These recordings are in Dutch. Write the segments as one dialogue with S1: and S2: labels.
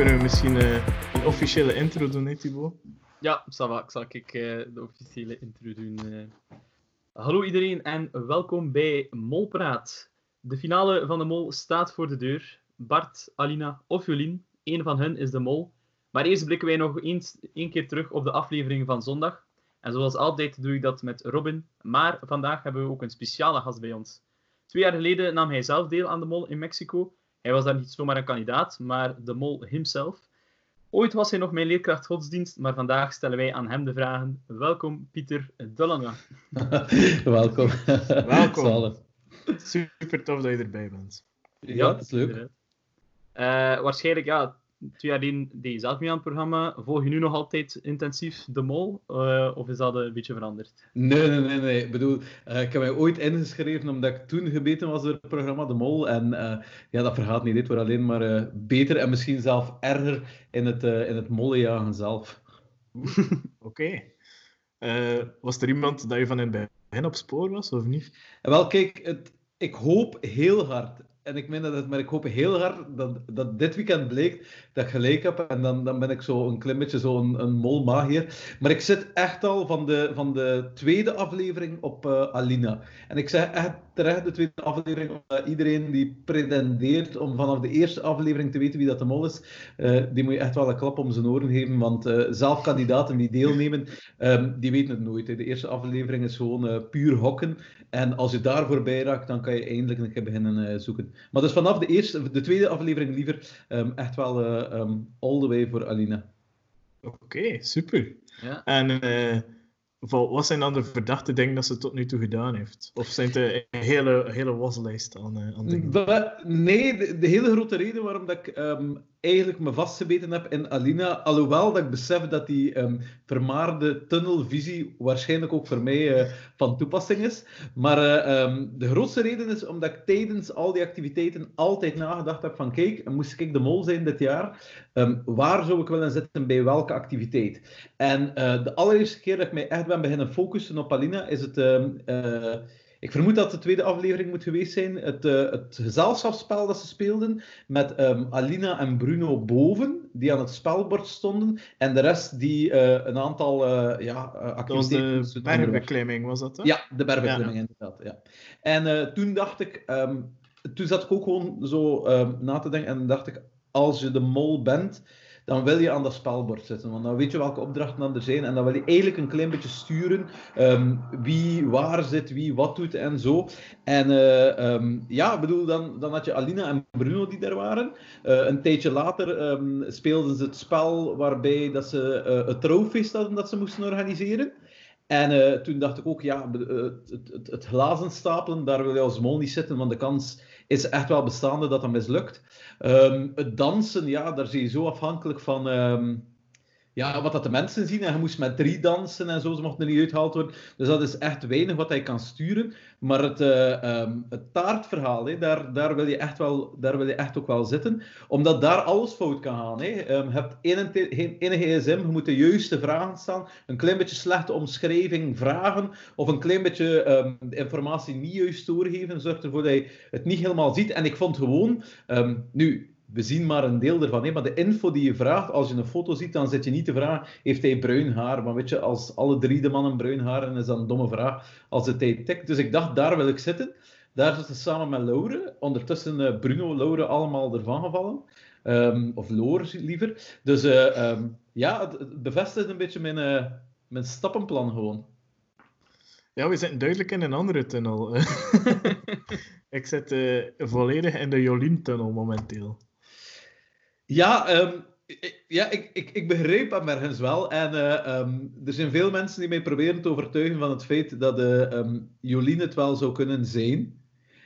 S1: kunnen we misschien uh, een officiële intro doen, hè?
S2: Ja, Sava, zal ik uh, de officiële intro doen. Uh. Hallo iedereen en welkom bij Molpraat. De finale van de Mol staat voor de deur. Bart, Alina of Jolien, één van hen is de Mol. Maar eerst blikken wij nog één keer terug op de aflevering van zondag. En zoals altijd doe ik dat met Robin. Maar vandaag hebben we ook een speciale gast bij ons. Twee jaar geleden nam hij zelf deel aan de mol in Mexico. Hij was daar niet zomaar een kandidaat, maar de mol himself. Ooit was hij nog mijn leerkracht godsdienst, maar vandaag stellen wij aan hem de vragen. Welkom, Pieter Dullanga.
S3: Welkom.
S1: Welkom. Super tof dat je erbij bent.
S3: Ja, dat is leuk. Uh,
S2: waarschijnlijk, ja, twee jaar geleden deed je zelf mee aan het programma. Volg je nu nog altijd intensief De Mol? Uh, of is dat een beetje veranderd?
S3: Nee, nee, nee. nee. Ik bedoel, uh, ik heb mij ooit ingeschreven omdat ik toen gebeten was door het programma De Mol. En uh, ja, dat vergaat niet. Dit wordt alleen maar beter en misschien zelf erger in het, in het mollenjagen zelf.
S1: Oké. Okay. was er iemand dat je van in het begin op spoor was, of niet?
S3: Wel, kijk, het, ik hoop heel hard en ik meen dat het, maar ik hoop heel hard dat, dat dit weekend bleek dat ik gelijk heb. En dan, dan ben ik zo een klein beetje zo een, een mol magier. Maar ik zit echt al van de, van de tweede aflevering op uh, Alina. En ik zeg echt terecht de tweede aflevering, omdat iedereen die pretendeert om vanaf de eerste aflevering te weten wie dat de mol is, uh, die moet je echt wel een klap om zijn oren geven. Want uh, zelf kandidaten die deelnemen, um, die weten het nooit. De eerste aflevering is gewoon puur hokken. En als je daar voorbij raakt, dan kan je eindelijk een keer beginnen zoeken. Maar dus vanaf de, eerste, de tweede aflevering liever um, echt wel uh, um, all the way voor Alina.
S1: Oké, okay, super. Ja. En uh, wat zijn dan de verdachte dingen dat ze tot nu toe gedaan heeft? Of zijn het een hele, hele waslijst aan, uh, aan dingen?
S3: Nee, de, de, hele grote reden waarom dat ik um, eigenlijk me vastgebeten heb in Alina, alhoewel dat ik besef dat die um, vermaarde tunnelvisie waarschijnlijk ook voor mij uh, van toepassing is. Maar uh, um, de grootste reden is omdat ik tijdens al die activiteiten altijd nagedacht heb van kijk, moest ik de mol zijn dit jaar, um, waar zou ik willen zitten bij welke activiteit? En uh, de allereerste keer dat ik mij echt ben beginnen focussen op Alina, is het ik vermoed dat de tweede aflevering moet geweest zijn. Het, uh, het gezelschapsspel dat ze speelden met um, Alina en Bruno boven, die aan het spelbord stonden. En de rest die uh, een aantal uh, ja, activiteiten...
S1: Dat was de bergbeklimming, was dat? Hè?
S3: Ja, de bergbeklimming ja. inderdaad. Ja. En toen dacht ik... Um, toen zat ik ook gewoon zo um, na te denken en dacht ik, als je de mol bent dan wil je aan dat spelbord zitten. Want dan weet je welke opdrachten er zijn. En dan wil je eigenlijk een klein beetje sturen um, wie waar zit, wie wat doet en zo. En uh, um, ja, bedoel, dan, dan had je Alina en Bruno die daar waren. Uh, een tijdje later um, speelden ze het spel waarbij dat ze uh, het trouwfeest hadden dat ze moesten organiseren. En uh, toen dacht ik ook, ja, het, het, het, glazen stapelen, daar wil je als mol niet zitten, want de kans is echt wel bestaande dat dat mislukt. Um, het dansen, ja, daar zie je zo afhankelijk van um, ja, wat dat de mensen zien. En je moest met drie dansen en zo, ze mochten er niet uitgehaald worden. Dus dat is echt weinig wat hij kan sturen. Maar het, uh, um, het taartverhaal, hè, daar, daar, wil je echt wel, daar wil je echt ook wel zitten. Omdat daar alles fout kan gaan. Hè. Um, je hebt in een gsm, je moet de juiste vragen stellen. Een klein beetje slechte omschrijving vragen. Of een klein beetje de informatie niet juist doorgeven. Zorgt ervoor dat je het niet helemaal ziet. En ik vond gewoon... nu, we zien maar een deel ervan. Maar de info die je vraagt, als je een foto ziet, dan zit je niet te vragen, heeft hij bruin haar? Maar weet je, als alle drie de mannen bruin haar hebben, is dat een domme vraag als het hij tikt. Dus ik dacht, daar wil ik zitten. Daar zitten samen met Laure. Ondertussen uh, Bruno, Laure, allemaal ervan gevallen. Um, of Loor liever. Dus uh, um, ja, het, bevestigt een beetje mijn, uh, mijn stappenplan gewoon.
S1: Ja, we zitten duidelijk in een andere tunnel. ik zit volledig in de Jolien-tunnel momenteel.
S3: Ja, um, ja ik, ik, ik begreep hem ergens wel. En uh, um, er zijn veel mensen die mij proberen te overtuigen van het feit dat uh, um, Jolien het wel zou kunnen zijn.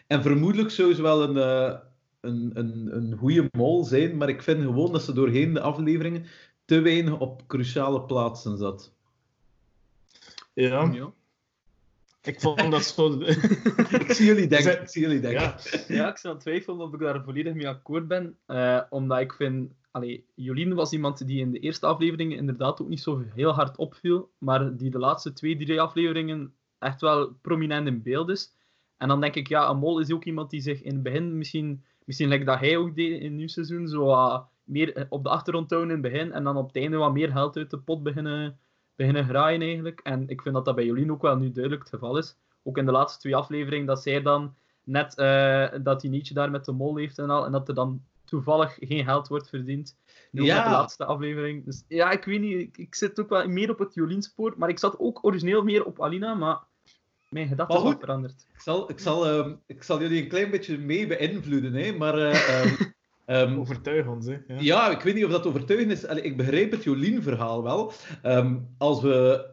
S3: En vermoedelijk zou ze wel een, uh, een, een, een goede mol zijn, maar ik vind gewoon dat ze doorheen de afleveringen te weinig op cruciale plaatsen zat.
S1: Ja. ja. Ik vond dat zo...
S3: ik zie jullie denken. Ik zie jullie denken.
S2: Ja, ja ik zou twijfelen of ik daar volledig mee akkoord ben. Uh, omdat ik vind... Allee, Jolien was iemand die in de eerste afleveringen inderdaad ook niet zo heel hard opviel. Maar die de laatste twee, drie afleveringen echt wel prominent in beeld is. En dan denk ik, ja, een mol is ook iemand die zich in het begin misschien misschien lijkt dat hij ook deed in het nieuw seizoen, zo uh, meer op de achtergrond tonen in het begin en dan op het einde wat meer geld uit de pot beginnen, beginnen graaien eigenlijk. En ik vind dat dat bij Jolien ook wel nu duidelijk het geval is. Ook in de laatste twee afleveringen, dat zij dan net uh, dat die nietje daar met de mol heeft en al, en dat er dan toevallig geen geld wordt verdiend. Nu ja. de laatste aflevering. Dus ja, ik weet niet, ik, zit ook wel meer op het Jolien-spoor, maar ik zat ook origineel meer op Alina, maar mijn gedachten zijn veranderd.
S3: Ik zal, ik, zal, uh, ik zal jullie een klein beetje mee beïnvloeden, hè, maar... Uh,
S1: um, Overtuig ons, hè. Ja.
S3: ja. ik weet niet of dat overtuigend is. Allee, ik begrijp het Jolien-verhaal wel. Um, als we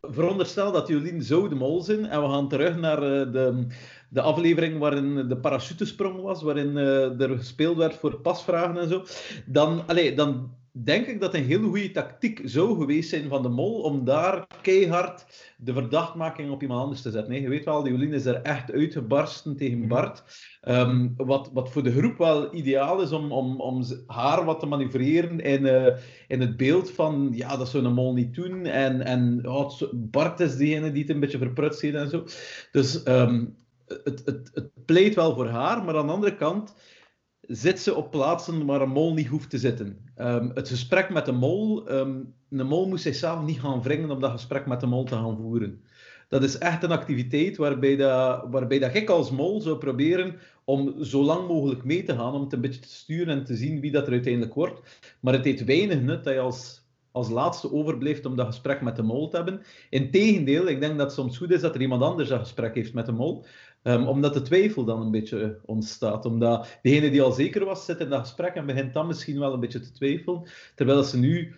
S3: veronderstel dat Jolien zo de mol zijn en we gaan terug naar uh, de, de aflevering waarin de parachutesprong was, waarin uh, er gespeeld werd voor pasvragen en zo, dan, allee, dan denk ik dat een hele goede tactiek zou geweest zijn van de mol om daar keihard de verdachtmaking op iemand anders te zetten. Je weet wel, die Jolien is er echt uitgebarsten tegen mhm. Bart. Ehm, wat, wat voor de groep wel ideaal is om, om, om haar wat te manoeuvreren in, uh, in het beeld van, ja, dat zou een mol niet doen. En, en oh, Bart is degene die het een beetje verprutst heeft en zo. Dus um, het, het, het pleit wel voor haar, maar aan de andere kant zit ze op plaatsen waar een mol niet hoeft te zitten. Um, het gesprek met de mol, um, de mol moest zichzelf niet gaan wringen om dat gesprek met de mol te gaan voeren. Dat is echt een activiteit waarbij, dat, waarbij dat ik als mol zou proberen om zo lang mogelijk mee te gaan, om het een beetje te sturen en te zien wie dat er uiteindelijk wordt. Maar het heeft weinig nut dat je als, als laatste overblijft om dat gesprek met de mol te hebben. Integendeel, ik denk dat het soms goed is dat er iemand anders dat gesprek heeft met de mol. Um, omdat de twijfel dan een beetje ontstaat. Omdat degene die al zeker was, zit in dat gesprek en begint dan misschien wel een beetje te twijfelen. Terwijl ze nu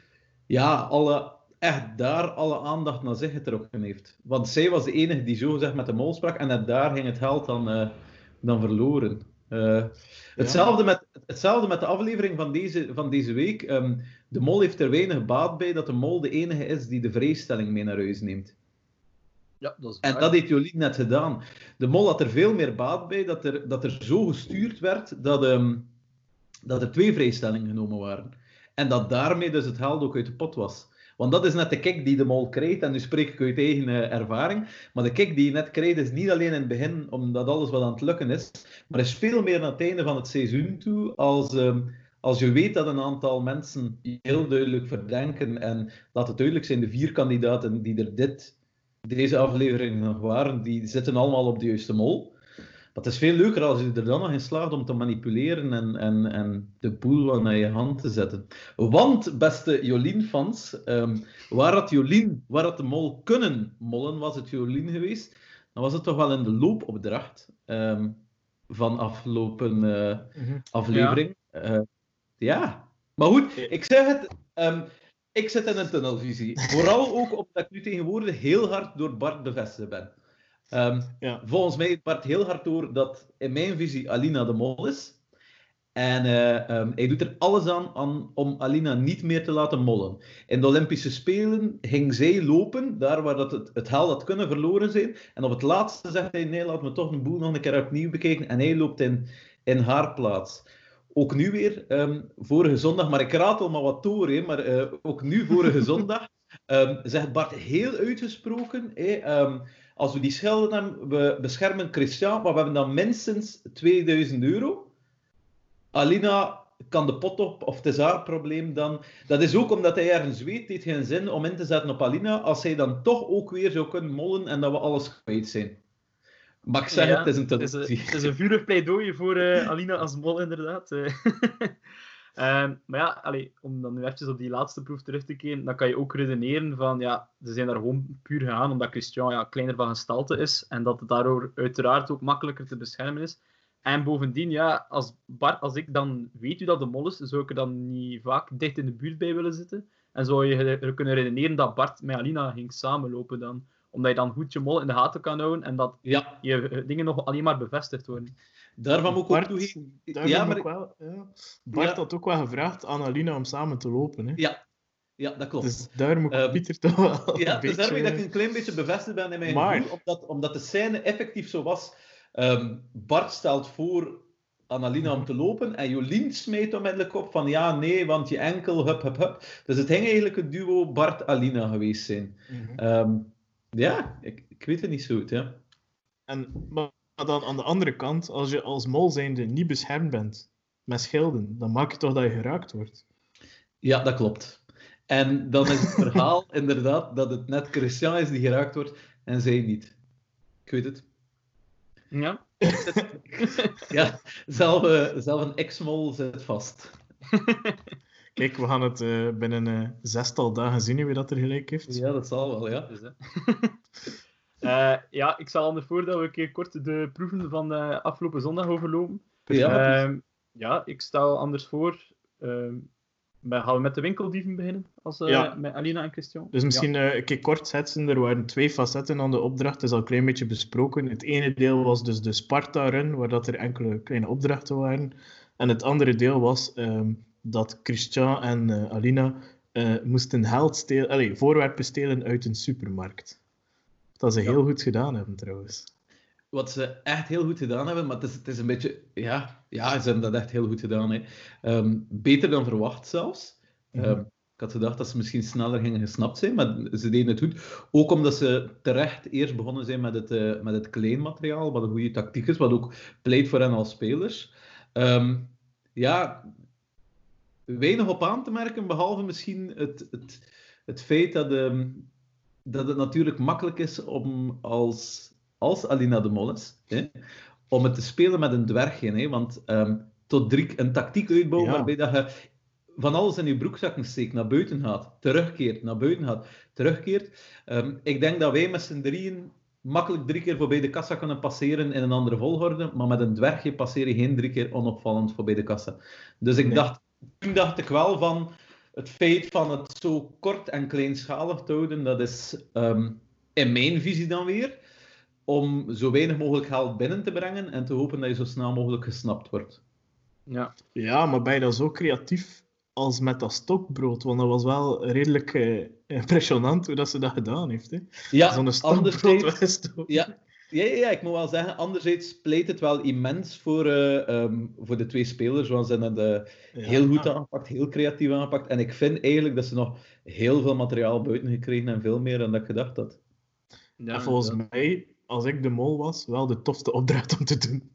S3: ja, alle, echt daar alle aandacht naar zich getrokken heeft. Want zij was de enige die zo gezegd met de mol sprak en net daar ging het geld dan, uh, dan verloren. Uh, hetzelfde, met, hetzelfde met de aflevering van deze, van deze week. Um, de mol heeft er weinig baat bij dat de mol de enige is die de vrijstelling mee naar huis neemt.
S2: Ja, dat is
S3: en dat heeft Jolien net gedaan. De mol had er veel meer baat bij dat er, dat er zo gestuurd werd dat, um, dat er twee vrijstellingen genomen waren. En dat daarmee dus het geld ook uit de pot was. Want dat is net de kick die de mol krijgt, en nu spreek ik uit eigen uh, ervaring. Maar de kick die je net krijgt is niet alleen in het begin, omdat alles wat aan het lukken is, maar is veel meer aan het einde van het seizoen toe, als, um, als je weet dat een aantal mensen heel duidelijk verdenken, en laat het duidelijk zijn, de vier kandidaten die er dit deze aflevering nog waren, die zitten allemaal op de juiste mol. Maar het is veel leuker als je er dan nog in slaagt om te manipuleren en, en, en de boel naar je hand te zetten. Want, beste Jolien-fans, um, waar had Jolien, waar had de mol kunnen mollen, was het Jolien geweest, dan was het toch wel in de loopopdracht um, van afgelopen uh, aflevering. Ja. Uh, ja. maar goed, ik zeg het, um, ik zit in een tunnelvisie. Vooral ook omdat ik nu tegenwoordig heel hard door Bart bevestigd ben. Um, ja. Volgens mij Bart heel hard door dat in mijn visie Alina de mol is. En uh, um, hij doet er alles aan, aan, om Alina niet meer te laten mollen. In de Olympische Spelen ging zij lopen, daar waar dat het, het hel had kunnen verloren zijn. En op het laatste zegt hij, nee, laat me toch een boel nog een keer opnieuw bekijken. En hij loopt in, in haar plaats ook nu weer, um, vorige zondag, maar ik ratel maar wat door, hè, maar uh, ook nu vorige zondag, um, zegt Bart heel uitgesproken, hè, um, als we die schelden hebben, we beschermen Christian, maar we hebben dan minstens 2000 euro. Alina kan de pot op, of het is haar probleem dan. Dat is ook omdat hij ergens weet, heeft geen zin om in te zetten op Alina, als hij dan toch ook weer zou kunnen mollen en dat we alles kwijt zijn. Maar ik zeg het, is een traditie.
S2: Het is een, vurig pleidooi voor uh, Alina als mol, inderdaad. uh, maar ja, allee, om dan nu even op die laatste proef terug te keren, dan kan je ook redeneren van, ja, ze zijn daar gewoon puur gegaan omdat Christian ja, kleiner van gestalte is en dat het daardoor uiteraard ook makkelijker te beschermen is. En bovendien, ja, als, Bart, als ik dan weet u dat de mol is, zou ik er dan niet vaak dicht in de buurt bij willen zitten. En zou je kunnen redeneren dat Bart met Alina ging samenlopen dan omdat je dan goed je mol in de gaten kan houden en dat ja. je eh, dingen nog alleen maar bevestigd worden.
S3: Daarvan moet ik ook toegeven...
S1: Ja, maar... wel, ja. Bart ja. had ook wel gevraagd aan Alina om samen te lopen. Hè?
S3: Ja. ja, dat klopt.
S1: Dus daar moet um, Pieter toch wel
S3: Ja, dus daarmee dat ik een klein beetje bevestigd ben in mijn maar... gevoel, omdat, omdat de scène effectief zo was. Um, Bart stelt voor aan Alina om te lopen en Jolien smijt onmiddellijk op van ja, nee, want je enkel, hup, hup, hup. Dus het ging eigenlijk het duo Bart-Alina geweest zijn. Mm -hmm. um, ja, ik, ik weet het niet zo goed, ja.
S1: En, maar dan aan de andere kant, als je als mol zijnde niet beschermd bent met schilden, dan maak je toch dat je geraakt wordt.
S3: Ja, dat klopt. En dan is het verhaal inderdaad dat het net Christian is die geraakt wordt en zij niet. Ik weet het.
S2: Ja.
S3: ja, zelf, uh, zelf een ex-mol zit vast.
S1: Kijk, we gaan het uh, binnen uh, zestal dagen zien wie dat er gelijk heeft.
S3: Ja, dat zal wel, ja. Dus,
S2: uh, ja, ik stel anders voor dat we een keer kort de proeven van de afgelopen zondag overlopen.
S3: Ja, ehm,
S2: ja ik stel anders voor. Ehm, gaan we met de winkeldieven beginnen? Als, ja. Met Alina en Christian?
S1: Dus misschien ja. een keer kort zetten. Er waren twee facetten aan de opdracht. Dat is al een klein beetje besproken. Het ene deel was dus de Sparta-run, waar dat er enkele kleine opdrachten waren. En het andere deel was um, dat Christian en uh, Alina uh, moesten geld stelen, allez, voorwerpen stelen uit een supermarkt. Dat ze heel goed gedaan hebben trouwens.
S3: Wat ze echt heel goed gedaan hebben, maar het is, het is een beetje... Ja, ja, ze hebben dat echt heel goed gedaan. Hè. Um, beter dan verwacht zelfs. Mhm. Um, ik had gedacht dat ze misschien sneller gingen gesnapt zijn, maar ze deden het goed. Ook omdat ze terecht eerst begonnen zijn met het, uh, met het kleinmateriaal, wat een goede tactiek is, wat ook pleit voor hen als spelers. Um, ja, weinig op aan te merken, behalve misschien het, het, het feit dat, um, dat het natuurlijk makkelijk is om als, als Alina de Mol is, hè, om het te spelen met een dwergje. Hè, want um, tot drie, een tactiek uitbouwen ja. waarbij dat je van alles in je broekzakken steekt, naar buiten gaat, terugkeert, naar buiten gaat, terugkeert. Um, ik denk dat wij met z'n drieën makkelijk drie keer voorbij de kassa kunnen passeren in een andere volgorde, maar met een dwergje passeer je geen drie keer onopvallend voorbij de kassa. Dus ik dacht, toen dacht ik wel van het feit van het zo kort en kleinschalig te houden, dat is um, in mijn visie dan weer om zo weinig mogelijk geld binnen te brengen en te hopen dat je zo snel mogelijk gesnapt wordt.
S1: Ja, ja maar ben je dan zo creatief als met dat stokbrood? Want dat was wel redelijk uh, impressionant hoe dat ze dat gedaan heeft. Hè?
S3: Ja, Zo'n stokbrood Ja, ja, ja, ik moet wel zeggen, anderzijds pleit het wel immens voor, uh, um, voor de twee spelers, want ze hebben het uh, heel goed aangepakt, heel creatief aangepakt. En ik vind eigenlijk dat ze nog heel veel materiaal buiten gekregen en veel meer dan dat ik gedacht had.
S1: Ja, volgens mij, als ik de mol was, wel de tofste opdracht om te doen.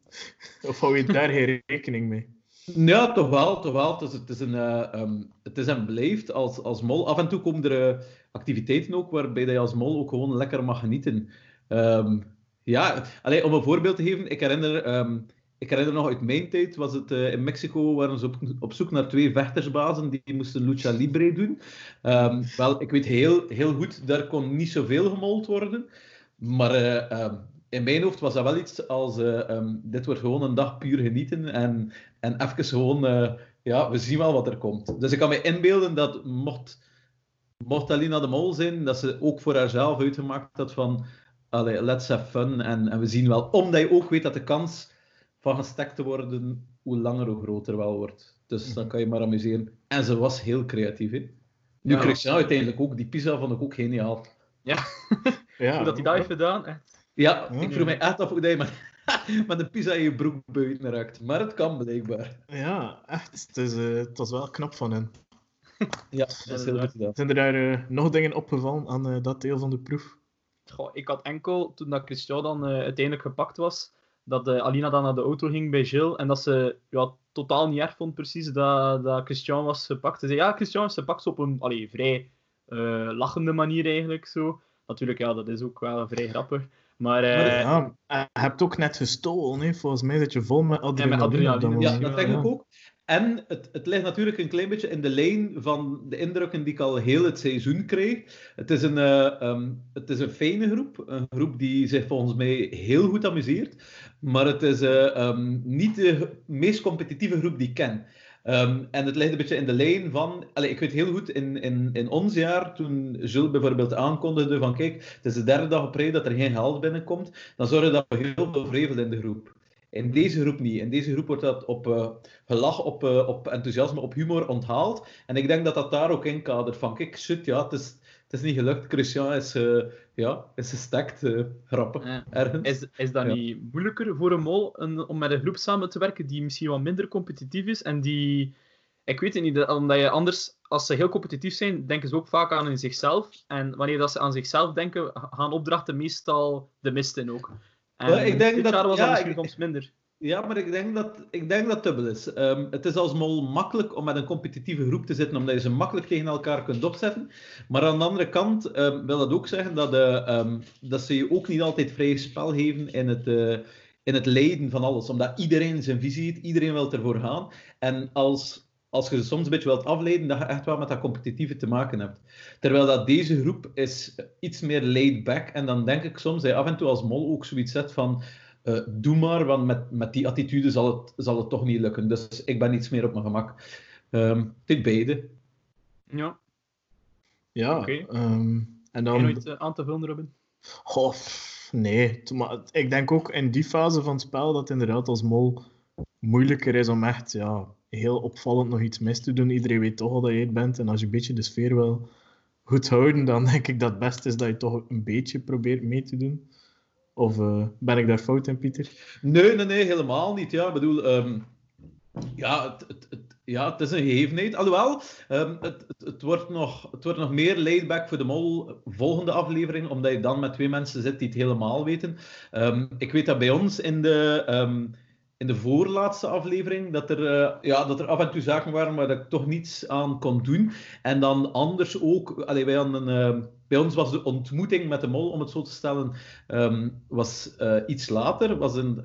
S1: of hou je daar geen rekening mee?
S3: Ja, toch wel. Toch wel. Het, is, het, is een, uh, um, het is en blijft als, als mol. Af en toe komen er activiteiten ook waarbij je als mol ook gewoon lekker mag genieten. Um, ja, alleen om een voorbeeld te geven, ik herinner, um, ik herinner nog uit mijn tijd, was het uh, in Mexico, waren ze op, op zoek naar twee vechtersbazen die moesten lucha libre doen. Um, wel, ik weet heel, heel goed, daar kon niet zoveel gemold worden, maar uh, um, in mijn hoofd was dat wel iets als, um, dit wordt gewoon een dag puur genieten en, en even gewoon, ja, we zien wel wat er komt. Dus ik kan me inbeelden dat mocht, mocht Alina de Mol zijn, dat ze ook voor haarzelf uitgemaakt had van allee, let's have fun. En, en we zien wel, omdat je ook weet dat de kans van gestekt te worden, hoe langer, hoe groter wel wordt. Dus mm dan kan je maar amuseren. En ze was heel creatief. Hè? Nu, ja. Christian uiteindelijk ook. Die pizza vond ik ook geniaal.
S2: Ja, ja. hoe dat hij dat heeft gedaan. Echt.
S3: Ja, ik vroeg mij echt af hoe hij met, met een pizza in je broek buiten raakt. Maar het kan blijkbaar.
S1: Ja, echt. Het, is, uh, het was wel knap van hen.
S3: Ja, dat is heel goed gedaan.
S1: Zijn er daar uh, nog dingen opgevallen aan uh, dat deel van de proef?
S2: Goh, ik had enkel, toen dat Christian dan uh, uiteindelijk gepakt was, dat uh, Alina dan naar de auto ging bij Gilles en dat ze ja, totaal niet erg vond precies dat, dat Christian was gepakt. Ze zei, ja, Christian is gepakt op een allee, vrij uh, lachende manier eigenlijk zo. Natuurlijk, ja, dat is ook wel vrij grappig. Maar, maar
S1: ja, je hebt ook net gestolen, hè? volgens mij zit je vol met adrenaline. Ja, met adrenaline.
S3: Ja, dat denk ik ook. En het, het ligt natuurlijk een klein beetje in de lijn van de indrukken die ik al heel het seizoen kreeg. Het is een, uh, um, het is een fijne groep. Een groep die zich volgens mij heel goed amuseert. Maar het is uh, um, niet de meest competitieve groep die ik ken. Um, en het ligt een beetje in de lijn van... Allez, ik weet heel goed, in, in, in ons jaar, toen Jules bijvoorbeeld aankondigde van kijk, het is de derde dag op rij dat er geen geld binnenkomt, dan zorgde dat we heel veel vrevel in de groep. In deze groep niet. In deze groep wordt dat op uh, gelach, op, uh, op enthousiasme, op humor onthaald. En ik denk dat dat daar ook in kadert van, kijk, shit, ja, het is, het is niet gelukt. Christian is, uh, ja, is gestekt, grappig, ja. ergens.
S2: Is, is dat ja. niet moeilijker voor een mol een, om met een groep samen te werken die misschien wat minder competitief is en die... Ik weet het niet, omdat je anders, als ze heel competitief zijn, denken ze ook vaak aan in zichzelf. En wanneer dat ze aan zichzelf denken, gaan opdrachten meestal de mist in ook. En
S3: Ja, ik denk
S2: dit
S3: dat-
S2: jaar was
S3: ja,
S2: dat misschien
S3: ik-
S2: soms minder.
S3: Ja, maar ik denk dat ik denk dat het dubbel is. Ehm, het is als mol makkelijk om met een competitieve groep te zitten, omdat je ze makkelijk tegen elkaar kunt opzetten. Maar aan de andere kant ehm, wil dat ook zeggen dat, eh, ehm, dat ze je ook niet altijd vrij spel geven in het, eh, in het leiden van alles. Omdat iedereen zijn visie heeft, iedereen wil ervoor gaan. En als, als je ze soms een beetje wilt afleiden, dat je echt wel met dat competitieve te maken hebt. Terwijl dat deze groep is iets meer laid back. En dan denk ik soms dat je af en toe als mol ook zoiets zet van... eh, doe maar, want met, met die attitude zal het, zal het toch niet lukken. Dus ik ben iets meer op mijn gemak. Ehm dit beide.
S2: Ja,
S1: Ja,
S2: Oké.
S1: ehm, en
S2: heb je
S1: dan...
S2: nooit eh, aan te vullen, Robin?
S1: Goh, nee. Maar ik denk ook in die fase van het spel dat het inderdaad als mol moeilijker is om echt ja, heel opvallend nog iets mis te doen. Iedereen weet toch al dat je het bent. En als je een beetje de sfeer wil goed houden, dan denk ik dat het best is dat je toch een beetje probeert mee te doen. Of eh, ben ik daar fout in, Pieter?
S3: Nee, nee, nee, helemaal niet. Ja, ik bedoel, ehm, ja, het, het, het- ja, is een gegevenheid. Alhoewel, ehm, het, het, wordt nog, het wordt nog meer laidback voor de mol volgende aflevering, omdat je dan met twee mensen zit die het helemaal weten. Ehm, ik weet dat bij ons in de, in de voorlaatste aflevering, dat er, eh, ja, dat er af en toe zaken waren waar ik toch niets aan kon doen. En dan anders ook, allee, wij hadden een, eh, bij ons was de ontmoeting met de mol, om het zo te stellen, ehm, was eh, iets later, was in,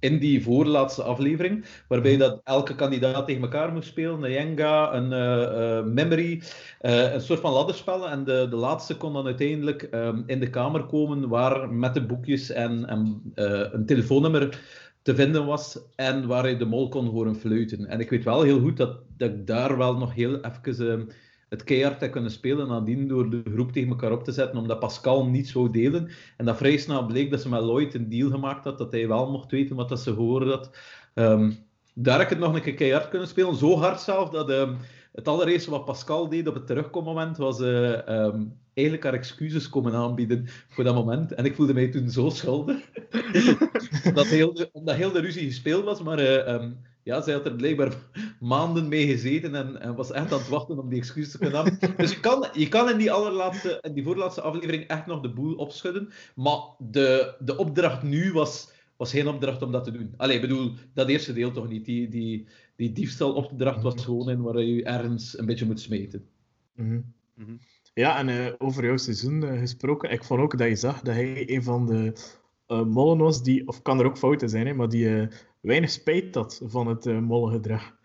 S3: in, die voorlaatste aflevering, waarbij dat elke kandidaat tegen elkaar moest spelen, een Jenga, een memory, een soort van ladderspel. En de, de laatste kon dan uiteindelijk ehm, in de kamer komen waar met de boekjes en, en een telefoonnummer te vinden was en waar je de mol kon horen fluiten. En ik weet wel heel goed dat, dat ik daar wel nog heel even ehm, het keihard heb kunnen spelen nadien door de groep tegen elkaar op te zetten, omdat Pascal niet zou delen. En dat vrij snel bleek dat ze met Lloyd een deal gemaakt had, dat hij wel mocht weten wat dat ze hoorden had. Ehm, daar heb ik het nog een keer keihard kunnen spelen. Zo hard zelf dat ehm, het allereerste wat Pascal deed op het terugkommoment was eh, eigenlijk haar excuses komen aanbieden voor dat moment. En ik voelde mij toen zo schuldig. omdat, heel de, omdat heel de ruzie gespeeld was, maar eh, ehm, ja, zij had er blijkbaar maanden mee gezeten en, en was echt aan het wachten om die excuses te kunnen hebben. Dus je kan, je kan in die allerlaatste, in die voorlaatste aflevering echt nog de boel opschudden. Maar de, de opdracht nu was, was geen opdracht om dat te doen. Allee, ik bedoel, dat eerste deel toch niet. Die, die, die diefstalopdracht was gewoon in waar je ergens een beetje moet smeten.
S1: Mhm.
S2: Mhm.
S1: Ja, en eh, over jouw seizoen eh, gesproken, ik vond ook dat je zag dat hij een van de eh mollen was die, of kan er ook fouten zijn, hè, maar die weinig spijt had van het uh, mollengedrag.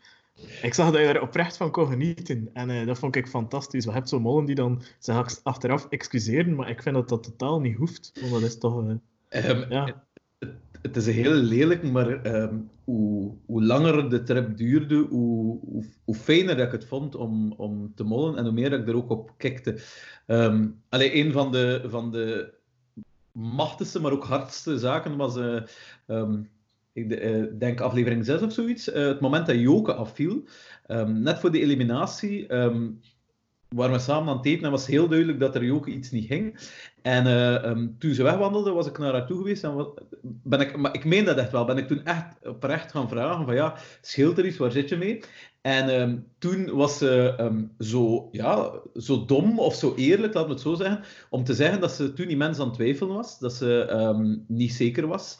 S1: Ik zag dat je er oprecht van kon genieten. En dat vond ik fantastisch. Je hebt zo'n mollen die dan zich achteraf excuseren, maar ik vind dat dat totaal niet hoeft. Want dat is toch... eh,
S3: Ehm,
S1: ja.
S3: het, het is heel lelijk, maar ehm, hoe, hoe langer de trip duurde, hoe, hoe, hoe fijner ik het vond om, om te mollen en hoe meer ik er ook op kikte. Ehm allee, een van de, van de machtigste, maar ook hardste zaken was, eh, ehm, ik eh, denk aflevering 6 of zoiets, eh, het moment dat Joke afviel. Ehm, net voor de eliminatie waren we samen aan het eten en was heel duidelijk dat er Joke iets niet ging. En eh, ehm, toen ze wegwandelde, was ik naar haar toe geweest. En ben ik, maar ik meen dat echt wel. Ben ik toen echt oprecht gaan vragen: van ja, scheelt er iets, waar zit je mee? En ehm, toen was ze ehm, zo, ja, zo dom of zo eerlijk, laat me het zo zeggen, om te zeggen dat ze toen immens aan het twijfelen was, dat ze niet zeker was.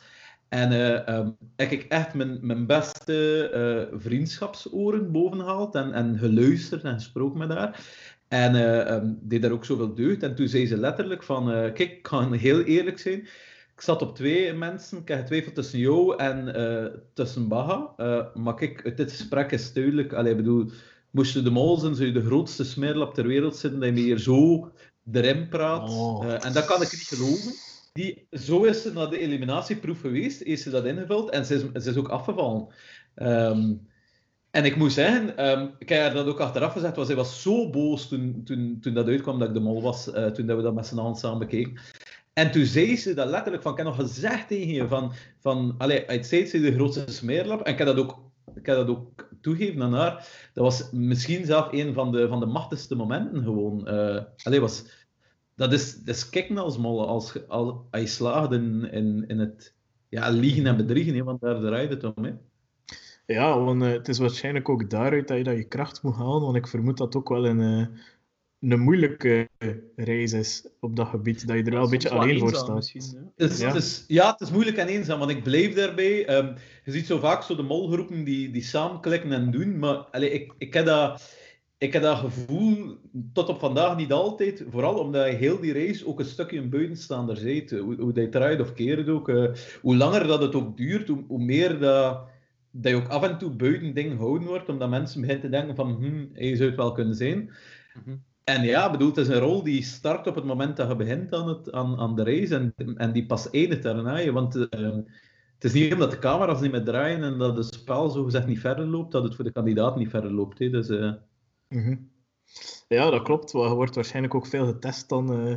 S3: En ehm, heb ik echt mijn, mijn beste eh, vriendschapsoren bovengehaald en, en geluisterd en gesproken met haar. En ehm, deed daar ook zoveel deugd. En toen zei ze letterlijk van, eh, kijk, ik kan heel eerlijk zijn. Ik zat op twee mensen. Ik heb getwijfeld tussen jou en eh, tussen Baha. Eh, maar kijk, uit dit gesprek is duidelijk. Allee, bedoel, moest je de mol zijn, zou je de grootste smerlap ter wereld zitten, dat je hier zo erin praat.
S1: Oh.
S3: En dat kan ik niet geloven. Die, zo is ze naar de eliminatieproef geweest, heeft ze dat ingevuld en ze is, ze is ook afgevallen. Ehm, en ik moet zeggen, ehm, ik heb dat ook achteraf gezegd, want zij was zo boos toen, toen, toen dat uitkwam dat ik de mol was, eh, toen dat we dat met z'n allen samen bekeken. En toen zei ze dat letterlijk van, ik heb nog gezegd tegen je van, van allee, zei ze de grootste smeerlap. En ik heb dat ook, ik heb dat ook toegegeven aan haar. Dat was misschien zelf een van de, van de machtigste momenten gewoon. eh allee, was, dat is, dat is kicken als molle, als, als, als je slaagt in, in, in het ja, liegen en bedriegen, want daar draait het om. Hè.
S1: Ja, want eh, het is waarschijnlijk ook daaruit dat je dat je kracht moet halen. Want ik vermoed dat ook wel in, eh, een moeilijke reis is op dat gebied. Dat je er wel een beetje alleen voor staat.
S3: is,
S1: Ja.
S3: ja. Het is, ja, het is moeilijk en eenzaam, want ik blijf daarbij. Ehm, je ziet zo vaak zo de molgroepen die, die samen klikken en doen, maar allee, ik, ik, heb dat, ik heb dat gevoel tot op vandaag niet altijd, vooral omdat je heel die race ook een stukje een buitenstaander bent. Hoe, hoe dat je draait of keert ook. eh, hoe langer dat het ook duurt, hoe, hoe meer dat, dat je ook af en toe buiten dingen houden wordt, omdat mensen beginnen te denken van, hm, hij zou het wel kunnen zijn.
S2: Mhm.
S3: En ja, bedoel, het is een rol die start op het moment dat je begint aan, het, aan, aan de race en, en die pas eindigt daarna. Want eh, het is niet omdat de camera's niet meer draaien en dat het spel zogezegd niet verder loopt, dat het voor de kandidaat niet verder loopt. Hè. Dus,
S1: Mhm. Ja, dat klopt. Je wordt waarschijnlijk ook veel getest dan eh,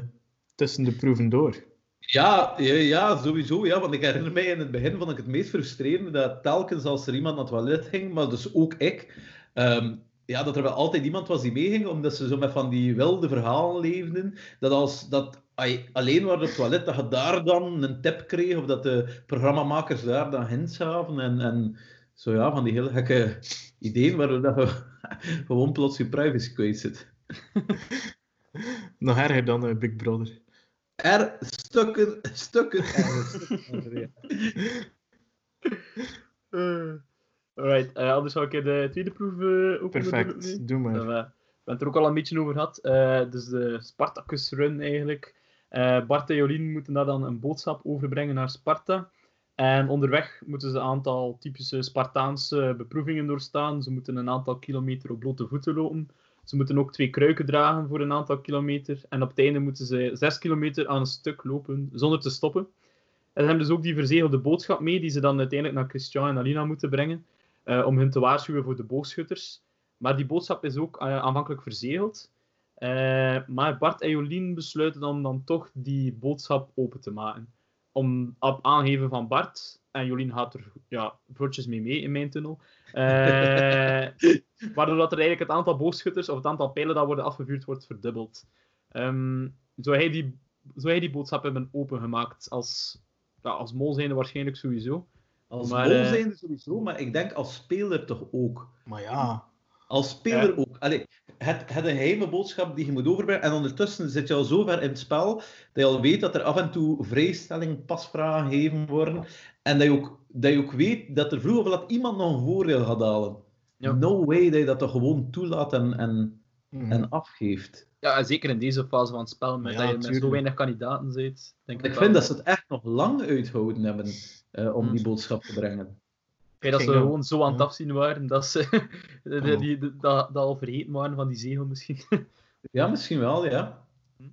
S1: tussen de proeven door.
S3: Ja, ja, sowieso. Ja, want ik herinner mij in het begin vond ik het meest frustrerende dat telkens als er iemand naar het toilet ging, maar dus ook ik, ehm, ja, dat er wel altijd iemand was die meeging, omdat ze zo met van die wilde verhalen leefden. Dat als dat alleen op het toilet, dat je daar dan een tip kreeg, of dat de programmamakers daar dan hints gaven. En, en zo ja, van die hele gekke ideeën, waardoor dat je gewoon plots je privacy kwijt zit.
S1: Nog erger dan eh, Big Brother.
S3: Er stukken, stukken.
S2: Eh, alright, eh, anders zou ik de tweede proef eh ook onderdoor nu.
S1: Perfect, doe maar.
S2: We hebben het er ook al een beetje over gehad. Eh, dus de Spartacus Run eigenlijk. Eh, Bart en Jolien moeten daar dan een boodschap overbrengen naar Sparta. En onderweg moeten ze een aantal typische Spartaanse beproevingen doorstaan. Ze moeten een aantal kilometer op blote voeten lopen. Ze moeten ook twee kruiken dragen voor een aantal kilometer. En op het einde moeten ze zes kilometer aan een stuk lopen zonder te stoppen. En ze hebben dus ook die verzegelde boodschap mee, die ze dan uiteindelijk naar Christian en Alina moeten brengen. eh, om hen te waarschuwen voor de boogschutters. Maar die boodschap is ook eh, aanvankelijk verzegeld. Eh, maar Bart en Jolien besluiten om dan toch die boodschap open te maken. Om op aangeven van Bart, en Jolien gaat er ja, vlotjes mee mee in mijn tunnel, eh, waardoor dat er eigenlijk het aantal boogschutters of het aantal pijlen dat worden afgevuurd wordt verdubbeld. Ehm, zou, hij die, zou hij die boodschap hebben opengemaakt als, ja, als mol zijnde waarschijnlijk sowieso.
S3: Als
S2: Maar,
S3: mol
S2: eh,
S3: zijnde sowieso, maar ik denk als speler toch ook.
S1: Maar ja,
S3: Als speler
S2: Ja.
S3: ook. Allee, het, het een geheime boodschap die je moet overbrengen. En ondertussen zit je al zo ver in het spel dat je al weet dat er af en toe vrijstelling, pasvragen gegeven worden. En dat je ook, dat je ook weet dat er vroeg of laat iemand nog een voordeel gaat halen.
S2: Ja.
S3: No way dat je dat toch gewoon toelaat en, en,
S1: Mhm.
S3: en afgeeft.
S2: Ja, en zeker in deze fase van het spel, met
S1: Ja,
S2: dat je met zo weinig kandidaten zit. Denk
S3: Ik
S2: wel
S3: vind dat ze het echt nog lang uithouden hebben eh, om
S2: Hmm.
S3: die boodschap te brengen.
S2: Dat ze gewoon zo aan het afzien waren dat ze die, dat, dat al vergeten waren van die zegel misschien.
S3: Ja, misschien wel, ja.
S2: Hm.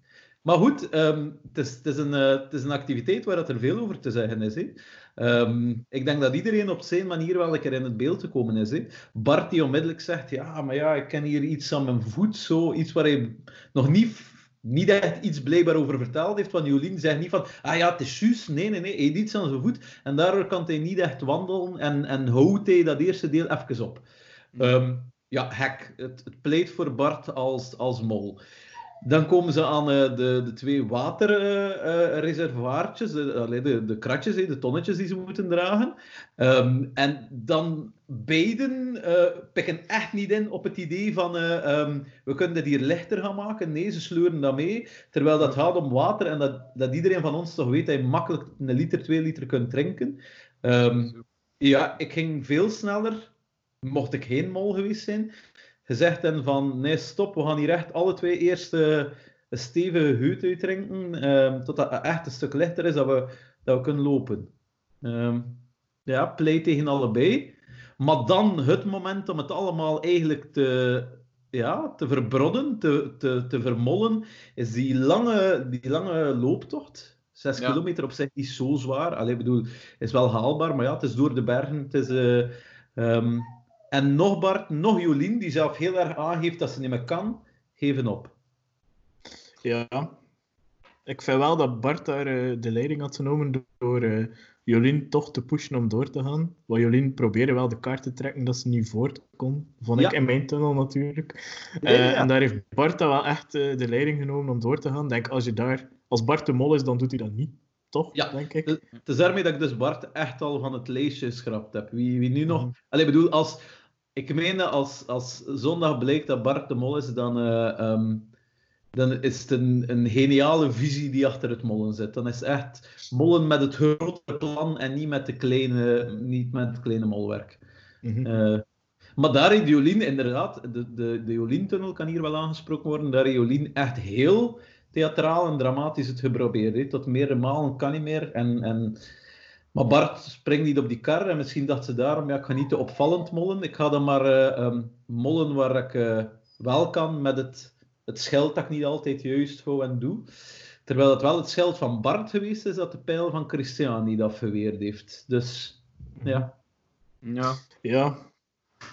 S3: Maar goed, ehm, het, is, het, is een, eh, het is een activiteit waar dat er veel over te zeggen is. Hè. Ehm, ik denk dat iedereen op zijn manier wel een keer in het beeld te komen is. Hè. Bart die onmiddellijk zegt, ja, maar ja, ik ken hier iets aan mijn voet, zo, iets waar hij nog niet, niet echt iets blijkbaar over verteld heeft. Want Jolien zegt niet van, ah ja, het is juist. Nee, nee, nee, hij iets aan zijn voet. En daardoor kan hij niet echt wandelen en, en houdt hij dat eerste deel even op. Ehm, ja, hek. Het, het pleit voor Bart als, als mol. Dan komen ze aan eh, de, de twee waterreservoirtjes, de, allee, de, de kratjes, de tonnetjes die ze moeten dragen. Ehm, en dan beiden eh, pikken echt niet in op het idee van eh, ehm, we kunnen dit hier lichter gaan maken. Nee, ze sleuren dat mee. Terwijl dat gaat om water en dat, dat iedereen van ons toch weet dat je makkelijk een liter, twee liter kunt drinken. Ehm, ja, ik ging veel sneller, mocht ik geen mol geweest zijn, gezegd en van nee, stop, we gaan hier echt alle twee eerst eh, een stevige heut uitdrinken, ehm totdat het echt een stuk lichter is dat we, dat we kunnen lopen. Ehm, ja, pleit tegen allebei. Maar dan het moment om het allemaal eigenlijk te, ja, te verbrodden, te, te, te vermollen, is die lange, die lange looptocht. Zes
S2: Ja.
S3: kilometer op zich niet zo zwaar. Allee, ik bedoel, is wel haalbaar, maar ja, het is door de bergen. Het is, eh, ehm, en nog Bart, nog Jolien, die zelf heel erg aangeeft dat ze niet meer kan, geven op.
S1: ja. Ik vind wel dat Bart daar eh, de leiding had genomen door eh, Jolien toch te pushen om door te gaan. Want Jolien probeerde wel de kaart te trekken dat ze niet voort kon. Vond ik in mijn tunnel natuurlijk.
S3: Ja,
S1: Eh. En daar heeft Bart dan wel echt de leiding genomen om door te gaan. Denk, als, je daar, als Bart de mol is, dan doet hij dat niet. Toch,
S3: Ja.
S1: denk ik.
S3: Het is daarmee dat ik dus Bart echt al van het lijstje geschrapt heb. Wie, wie nu nog...
S1: Mhm.
S3: Allee, ik bedoel, als... Ik meen dat als, als zondag blijkt dat Bart de mol is, dan... eh, ehm, dan is het een, een geniale visie die achter het mollen zit. Dan is het echt mollen met het grote plan en niet met, de kleine, niet met het kleine molwerk.
S1: Mhm.
S3: Eh, maar daar in Jolien, inderdaad, de, de, de Jolien-tunnel kan hier wel aangesproken worden. Daar heeft Jolien echt heel theatraal en dramatisch het geprobeerd. hè. Tot meerdere malen kan niet meer. En, en... Maar Bart springt niet op die kar en misschien dacht ze daarom, ja, ik ga niet te opvallend mollen. Ik ga dan maar eh, ehm, mollen waar ik eh, wel kan met het, het scheld dat ik niet altijd juist hou en doe. Terwijl het wel het scheld van Bart geweest is dat de pijl van Christian niet afgeweerd heeft. Dus ja.
S2: Ja.
S1: Ja,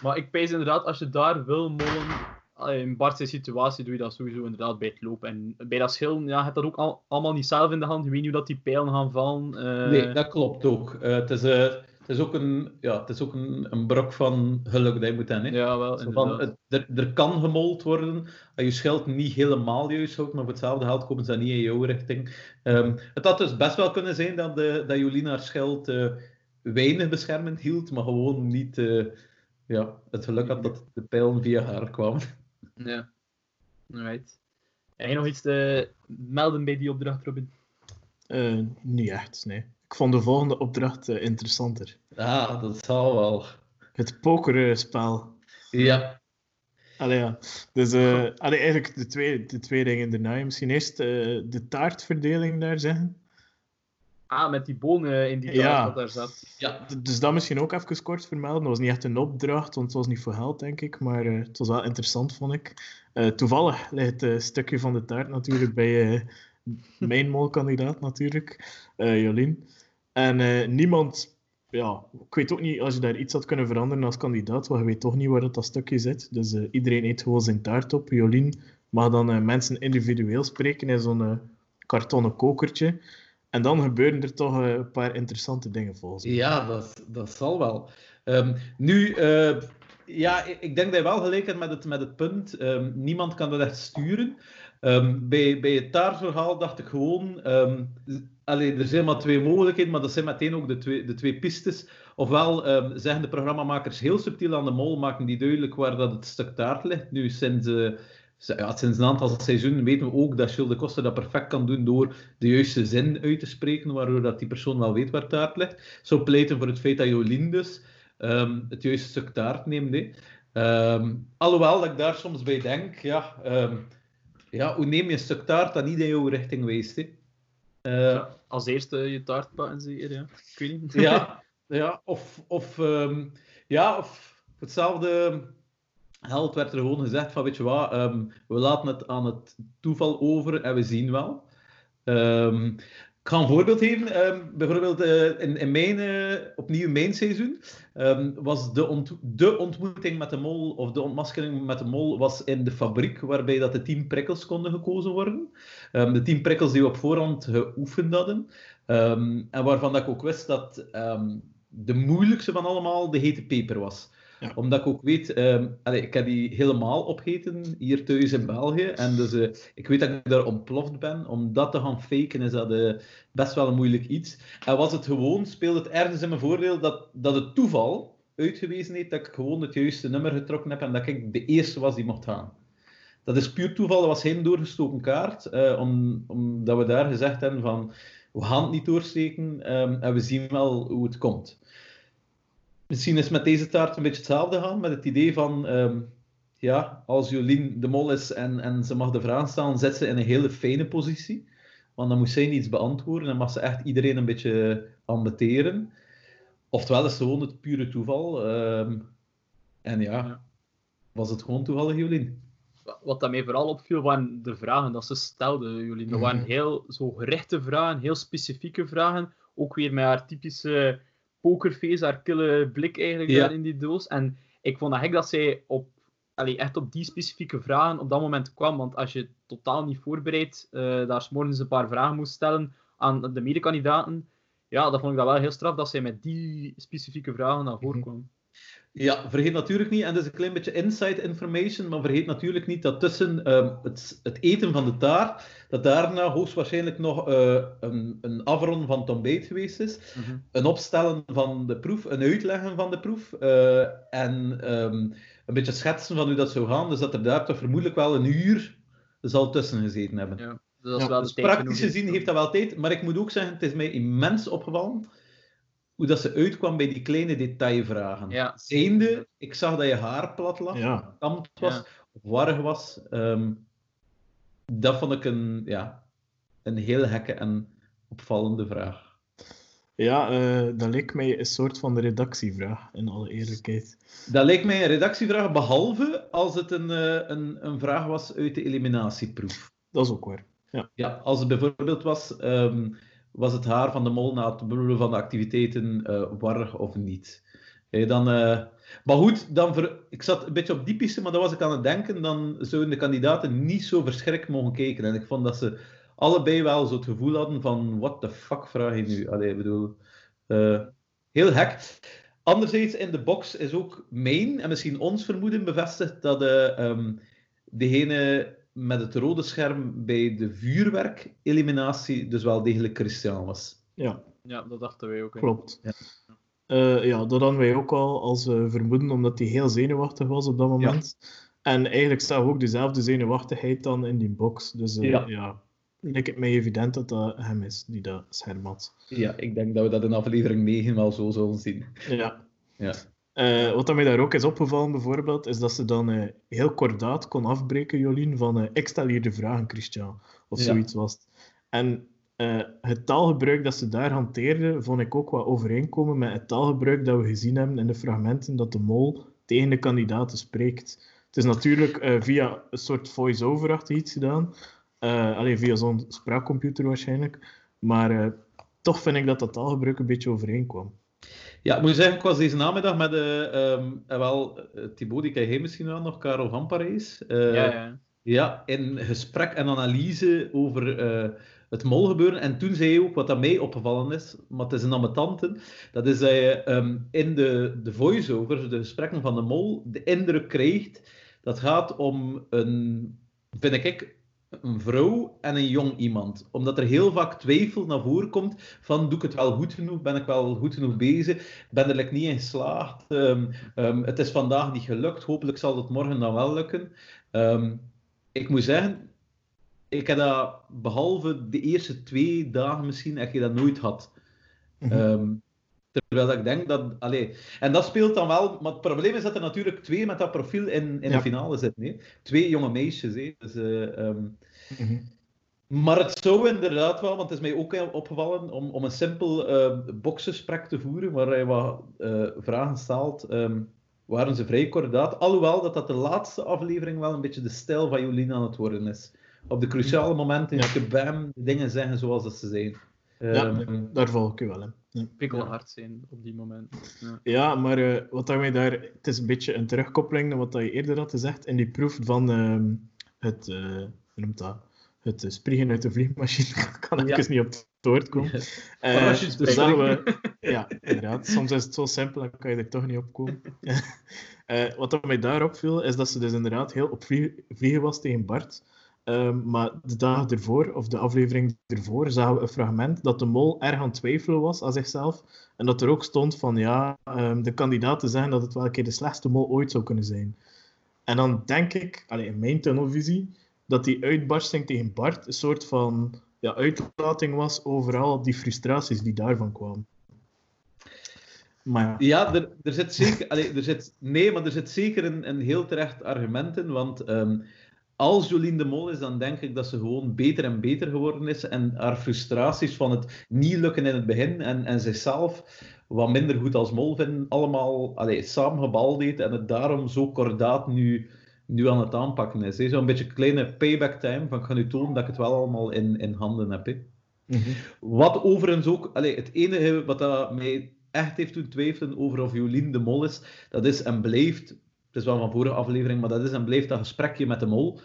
S2: Maar ik pijs inderdaad, als je daar wil mollen, in Bart's situatie doe je dat sowieso inderdaad bij het lopen. En bij dat schillen, ja, je hebt dat ook al, allemaal niet zelf in de hand. Je weet niet hoe dat die pijlen gaan vallen. eh.
S3: Nee, dat klopt ook. Eh, het, is, eh, het is ook, een, ja, het is ook een, een brok van geluk dat je moet hebben. hè.
S2: Ja, wel,
S3: van, er, er kan gemold worden als je scheld niet helemaal juist houdt, maar voor hetzelfde geld komen ze niet in jouw richting. Ehm, het had dus best wel kunnen zijn dat, de, dat Jolien haar scheld eh, weinig beschermend hield, maar gewoon niet ja, het geluk had dat de pijlen via haar kwamen.
S2: Ja. Alright. Heb je nog iets te melden bij die opdracht, Robin?
S1: eh, niet echt, nee. Ik vond de volgende opdracht eh, interessanter.
S3: Ah, dat zal wel.
S1: Het pokerspel.
S3: Ja.
S1: Allee, ja. Dus eh, allee, eigenlijk de twee, de twee dingen daarna. Misschien eerst de taartverdeling daar zeggen.
S2: Ah, met die bonen in die
S1: Ja.
S2: taart wat daar zat.
S3: ja.
S1: Dus dat misschien ook even kort vermelden. Dat was niet echt een opdracht, want het was niet voor geld, denk ik. Maar eh, het was wel interessant, vond ik. Eh, toevallig ligt het stukje van de taart natuurlijk bij eh, mijn molkandidaat, natuurlijk, Jolien. En niemand, ja, ik weet ook niet als je daar iets had kunnen veranderen als kandidaat, want je weet toch niet waar dat, dat stukje zit. Dus iedereen eet gewoon zijn taart op. Jolien mag dan mensen individueel spreken in zo'n kartonnen kokertje. En dan gebeuren er toch eh, een paar interessante dingen volgens mij.
S3: Ja, dat, dat zal wel. Ehm, nu, eh, ja, ik denk dat je wel gelijk hebt met het, met het punt. ehm, niemand kan dat echt sturen. Ehm, bij, bij het taartverhaal dacht ik gewoon. allee, er zijn maar twee mogelijkheden, maar dat zijn meteen ook de twee, de twee pistes. Ofwel zeggen de programmamakers heel subtiel aan de mol, maken die duidelijk waar dat het stuk taart ligt. Nu, sinds, z- ja, sinds een aantal seizoenen weten we ook dat Gilles de Costa dat perfect kan doen door de juiste zin uit te spreken, waardoor dat die persoon wel weet waar taart ligt. Zo pleiten voor het feit dat Jolien dus ehm, het juiste stuk taart neemt. Ehm, alhoewel dat ik daar soms bij denk, ja, ehm, ja, hoe neem je een stuk taart dat niet in jouw richting wijst? hè? Eh,
S2: Ja, als eerste je taart pakken, zeker, ja. Ik weet niet.
S3: ja, ja, of, of, ja, of hetzelfde geld werd er gewoon gezegd van, weet je wat, ehm, we laten het aan het toeval over en we zien wel. Ehm, ik ga een voorbeeld geven. Ehm, bijvoorbeeld eh, in, mijn, eh, opnieuw mijn seizoen was de, de ontmoeting met de mol, of de ontmaskering met de mol, was in de fabriek, waarbij dat de tien prikkels konden gekozen worden. De tien prikkels die we op voorhand geoefend hadden. En waarvan dat ik ook wist dat de moeilijkste van allemaal de hete peper was. Omdat ik ook weet, ehm, ik heb die helemaal opgeten hier thuis in België. En dus eh, ik weet dat ik daar ontploft ben. Om dat te gaan faken is dat eh, best wel een moeilijk iets. En was het gewoon, speelde het ergens in mijn voordeel dat, dat het toeval uitgewezen heeft dat ik gewoon het juiste nummer getrokken heb en dat ik de eerste was die mocht gaan. Dat is puur toeval, dat was geen doorgestoken kaart. eh, om, omdat we daar gezegd hebben van, we gaan het niet doorsteken ehm, en we zien wel hoe het komt. Misschien is met deze taart een beetje hetzelfde gaan, met het idee van, ehm, ja, als Jolien de mol is en, en ze mag de vraag stellen, zet ze in een hele fijne positie. Want dan moet zij niets beantwoorden en mag ze echt iedereen een beetje ambeteren. Oftewel is het gewoon het pure toeval. ehm, en ja, was het gewoon toevallig Jolien?
S2: Wat dat mij vooral opviel, waren de vragen dat ze stelden, jullie. Dat waren
S1: Mhm.
S2: heel zo gerichte vragen, heel specifieke vragen. Ook weer met haar typische pokerface, haar kille blik eigenlijk
S3: Ja.
S2: daar in die doos. En ik vond eigenlijk dat zij op, allee, echt op die specifieke vragen op dat moment kwam. Want als je totaal niet voorbereid eh daar 's morgens een paar vragen moest stellen aan de medekandidaten, ja, dan vond ik dat wel heel straf dat zij met die specifieke vragen naar voren
S1: Mhm.
S2: kwam.
S3: Ja, vergeet natuurlijk niet, en dat is een klein beetje inside information, maar vergeet natuurlijk niet dat tussen ehm, het, het eten van de taart, dat daarna hoogstwaarschijnlijk nog eh, een, een afron van het ontbijt geweest is, een opstellen van de proef, een uitleggen van de proef, eh, en ehm, een beetje schetsen van hoe dat zou gaan. Dus dat er daar toch vermoedelijk wel een uur zal tussen gezeten hebben.
S2: Ja, dus dat is
S1: Ja,
S2: wel
S3: Dus praktisch gezien heeft dat wel tijd, maar ik moet ook zeggen, het is mij immens opgevallen hoe dat ze uitkwam bij die kleine detailvragen.
S2: Ja.
S3: Zijnde, ik zag dat je haar plat lag,
S1: Ja.
S3: was,
S2: Ja.
S3: of warrig was. Ehm, dat vond ik een, ja, een heel gekke en opvallende vraag.
S1: Ja, eh, dat leek mij een soort van de redactievraag, in alle eerlijkheid.
S3: Dat lijkt mij een redactievraag, behalve als het een, eh, een, een vraag was uit de eliminatieproef.
S1: Dat is ook waar.
S3: Ja, als het bijvoorbeeld was, ehm, was het haar van de mol na het bedoelen van de activiteiten eh warrig of niet? Hé, dan, eh, Maar goed, dan ik zat een beetje op die piste, maar dan was ik aan het denken, dan zouden de kandidaten niet zo verschrikt mogen kijken. En ik vond dat ze allebei wel zo het gevoel hadden van, what the fuck vraag je nu? Allee, ik bedoel, eh, heel hek. Anderzijds, in de box is ook mijn, en misschien ons vermoeden bevestigd, dat eh, ehm, degene met het rode scherm bij de vuurwerk-eliminatie dus wel degelijk Christian was.
S1: Ja,
S2: Ja, dat dachten wij ook. hè.
S1: klopt.
S3: Ja.
S1: Eh, ja, dat hadden wij ook al als eh, vermoeden, omdat hij heel zenuwachtig was op dat moment. En eigenlijk zag we ook dezelfde zenuwachtigheid dan in die box. Dus eh,
S3: Ja.
S1: ja, lijkt het mij evident dat dat hem is die dat scherm had.
S3: Ja, ik denk dat we dat in aflevering 9 wel zo zullen zien.
S1: Ja.
S3: Ja.
S1: Eh, wat mij daar ook is opgevallen, bijvoorbeeld, is dat ze dan eh, heel kordaat kon afbreken, Jolien, van eh, ik stel hier de vragen, Christian. Of
S3: Ja.
S1: zoiets was het. En het taalgebruik dat ze daar hanteerde, vond ik ook wat overeenkomen met het taalgebruik dat we gezien hebben in de fragmenten dat de mol tegen de kandidaten spreekt. Het is natuurlijk via een soort voice-over-achtig iets gedaan. Alleen via zo'n spraakcomputer waarschijnlijk. Maar toch vind ik dat dat taalgebruik een beetje overeenkwam.
S3: Ja, ik moet zeggen, ik was deze namiddag met ehm, eh, wel, eh, Thibaut, die ken misschien wel nog, Karel van Parijs.
S2: Ja, ja.
S3: Ja, in gesprek en analyse over het molgebeuren. En toen zei je ook wat dat mij opgevallen is, maar het is een ambetante, dat is dat je ehm, in de, de voice-overs, de gesprekken van de mol, de indruk krijgt dat gaat om een, vind ik, een vrouw en een jong iemand. Omdat er heel vaak twijfel naar voren komt van doe ik het wel goed genoeg, ben ik wel goed genoeg bezig, ben er like, niet in geslaagd, Ehm, ehm, het is vandaag niet gelukt, hopelijk zal het morgen dan wel lukken. Ehm, ik moet zeggen, ik heb dat behalve de eerste twee dagen misschien, heb je dat nooit had.
S1: Mhm.
S3: Terwijl ik denk dat... Allee, en dat speelt dan wel... Maar het probleem is dat er natuurlijk twee met dat profiel in, in
S1: Ja.
S3: de finale zitten. Hè? Twee jonge meisjes. Hè? Dus, eh, ehm,
S1: Mhm.
S3: maar het zou inderdaad wel, want het is mij ook opgevallen, om, om een simpel eh boksgesprek te voeren, waar hij wat eh, vragen stelt, ehm, waren ze vrij kordaat. Alhoewel dat dat de laatste aflevering wel een beetje de stijl van Jolien aan het worden is. Op de cruciale momenten,
S1: Ja.
S3: bam, dingen zeggen zoals dat ze zijn.
S1: Ja, daar val ik u wel in. Ja.
S2: Pikkelhard zijn op die moment. Ja.
S1: Ja, maar eh, wat dat mij daar... Het is een beetje een terugkoppeling naar wat dat je eerder had gezegd in die proef van ehm, het... eh, hoe noemt dat? Het eh, springen uit de vliegmachine. Ik kan even
S3: Ja.
S1: niet op het woord komen.
S3: Parachute
S1: dus we... Ja, inderdaad. Soms is het zo simpel, dan kan je er toch niet op komen. Wat dat mij daar opviel, is dat ze dus inderdaad heel op vlie- vliegen was tegen Bart. Ehm, maar de dag ervoor, of de aflevering ervoor, zagen we een fragment dat de mol erg aan het twijfelen was aan zichzelf. En dat er ook stond van, ja, ehm, de kandidaten zeggen dat het wel een keer de slechtste mol ooit zou kunnen zijn. En dan denk ik, allee, in mijn tunnelvisie, dat die uitbarsting tegen Bart een soort van ja, uitlating was overal die frustraties die daarvan kwamen. Maar ja,
S3: er, er zit zeker... er zit, nee, maar er zit zeker een, een heel terecht argument in, want ehm, als Jolien de Mol is, dan denk ik dat ze gewoon beter en beter geworden is en haar frustraties van het niet lukken in het begin en, en zichzelf wat minder goed als mol vinden, allemaal allee, samengebald heeft en het daarom zo kordaat nu, nu aan het aanpakken is. Zo'n beetje kleine payback time van ik ga nu tonen dat ik het wel allemaal in, in handen heb. hè.
S1: mhm.
S3: Wat overigens ook, allee, het enige wat dat mij echt heeft doen twijfelen over of Jolien de mol is, dat is en blijft, is wel van vorige aflevering, maar dat is en blijft dat gesprekje met de mol.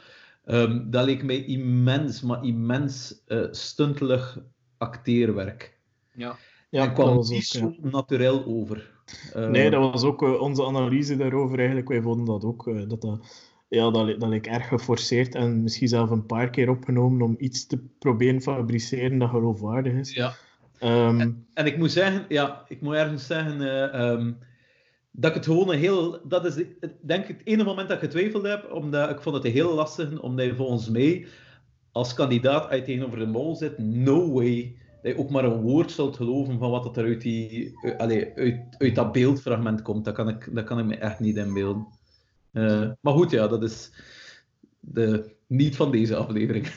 S3: Ehm, dat leek mij immens, maar immens eh stuntelig acteerwerk.
S2: Ja.
S1: ja
S3: en kwam niet zo natuurlijk over. Ehm,
S1: Nee, dat was ook eh, onze analyse daarover eigenlijk. Wij vonden dat ook. eh, dat dat, ja, dat, dat leek erg geforceerd en misschien zelf een paar keer opgenomen om iets te proberen fabriceren dat geloofwaardig is.
S3: Ja.
S1: Ehm,
S3: En ik moet zeggen, ja, ik moet ergens zeggen, eh, ehm, dat ik het gewoon een heel... Dat is het- denk ik het enige moment dat ik getwijfeld heb, omdat ik vond het een heel lastig, omdat je volgens mij als kandidaat uit tegenover de mol zit, no way dat je ook maar een woord zult geloven van wat er uit, die, uit, allee, uit, uit dat beeldfragment komt. Dat kan ik, dat kan ik me echt niet inbeelden. Eh, maar goed, ja, dat is de, niet van deze aflevering.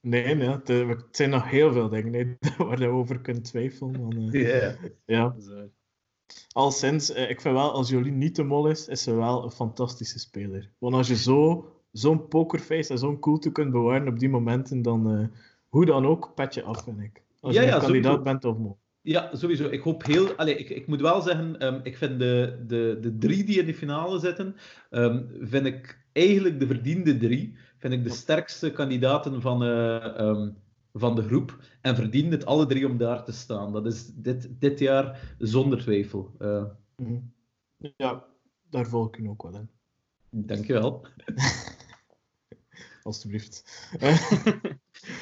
S1: Nee, nee het, eh, het zijn nog heel veel dingen hè, waar je over kunt twijfelen. eh,
S3: Ja.
S1: ja. Al sinds, eh, ik vind wel, als Jolien niet de mol is, is ze wel een fantastische speler. Want als je zo, zo'n pokerface en zo'n coolte kunt bewaren op die momenten, dan, eh, hoe dan ook, pet je af, vind ik. Als
S3: Ja,
S1: je
S3: ja,
S1: kandidaat
S3: sowieso.
S1: bent of mol.
S3: Ja, sowieso. Ik hoop heel. Allee, ik, ik moet wel zeggen, ehm, ik vind de, de, de drie die in de finale zitten, ehm, vind ik eigenlijk de verdiende drie. Vind ik de sterkste kandidaten van, eh, ehm, van de groep. En verdienen het alle drie om daar te staan. Dat is dit, dit jaar zonder twijfel. Eh,
S1: Mhm. Ja, daar volg ik u ook wel in.
S3: dankjewel.
S1: Alsjeblieft.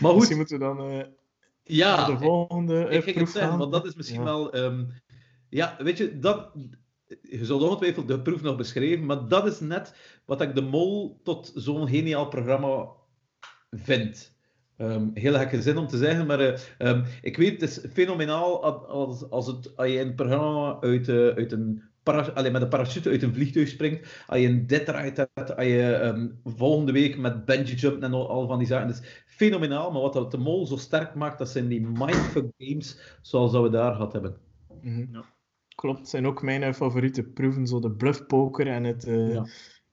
S3: Maar goed,
S1: Misschien moeten we dan eh,
S3: ja.
S1: de volgende eh,
S3: Ik ging het
S1: proef
S3: zeggen,
S1: gaan.
S3: want dat is misschien
S1: Ja.
S3: wel... ehm, ja, weet je, dat... Je zult ongetwijfeld de proef nog beschrijven, maar dat is net wat ik de Mol tot zo'n geniaal programma vind. Ehm, heel gekke zin om te zeggen, maar eh, ehm, ik weet, het is fenomenaal als, als, als, het, als je in een programma uit, eh, uit een para- allee, met een parachute uit een vliegtuig springt, als je een dit eruit hebt, als je ehm, volgende week met bungee jump en al, al van die zaken. Dat is fenomenaal, maar wat dat de mol zo sterk maakt, dat zijn die mindfuck games zoals dat we daar gehad hebben.
S1: Mhm.
S2: Ja.
S1: Klopt, het zijn ook mijn favoriete proeven, zo de bluffpoker en het... eh,
S3: Ja.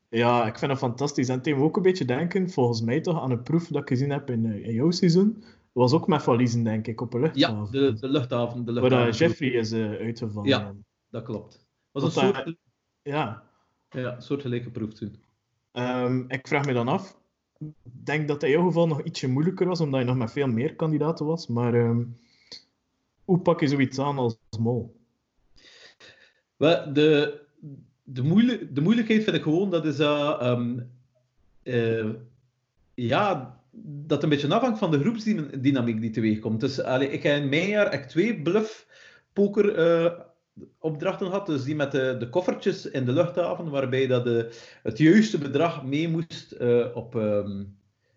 S1: Ja. ik vind dat fantastisch. En het ook een beetje denken, volgens mij toch, aan een proef dat ik gezien heb in, eh, in jouw seizoen. Was ook met valiezen, denk ik, op een
S3: Ja,
S1: luchthaven.
S3: de, de luchthaven. De
S1: Waar
S3: luchthaven.
S1: dat Jeffrey is eh, uitgevallen.
S3: Ja. Dat klopt. was een soort,
S1: Ja.
S3: ja, soortgelijke proef toen.
S1: Ehm, ik vraag me dan af, ik denk dat in jouw geval nog ietsje moeilijker was, omdat je nog met veel meer kandidaten was, maar ehm, hoe pak je zoiets aan als mol?
S3: Wel, De, de, moeilijk, de moeilijkheid vind ik gewoon, dat is dat... ehm, eh, ja, dat een beetje afhangt van de groepsdynamiek die teweeg komt. Dus ik heb in mijn jaar echt twee bluff poker eh, opdrachten gehad. Dus die met de, de koffertjes in de luchthaven, waarbij dat de, het juiste bedrag mee moest eh, op, ehm,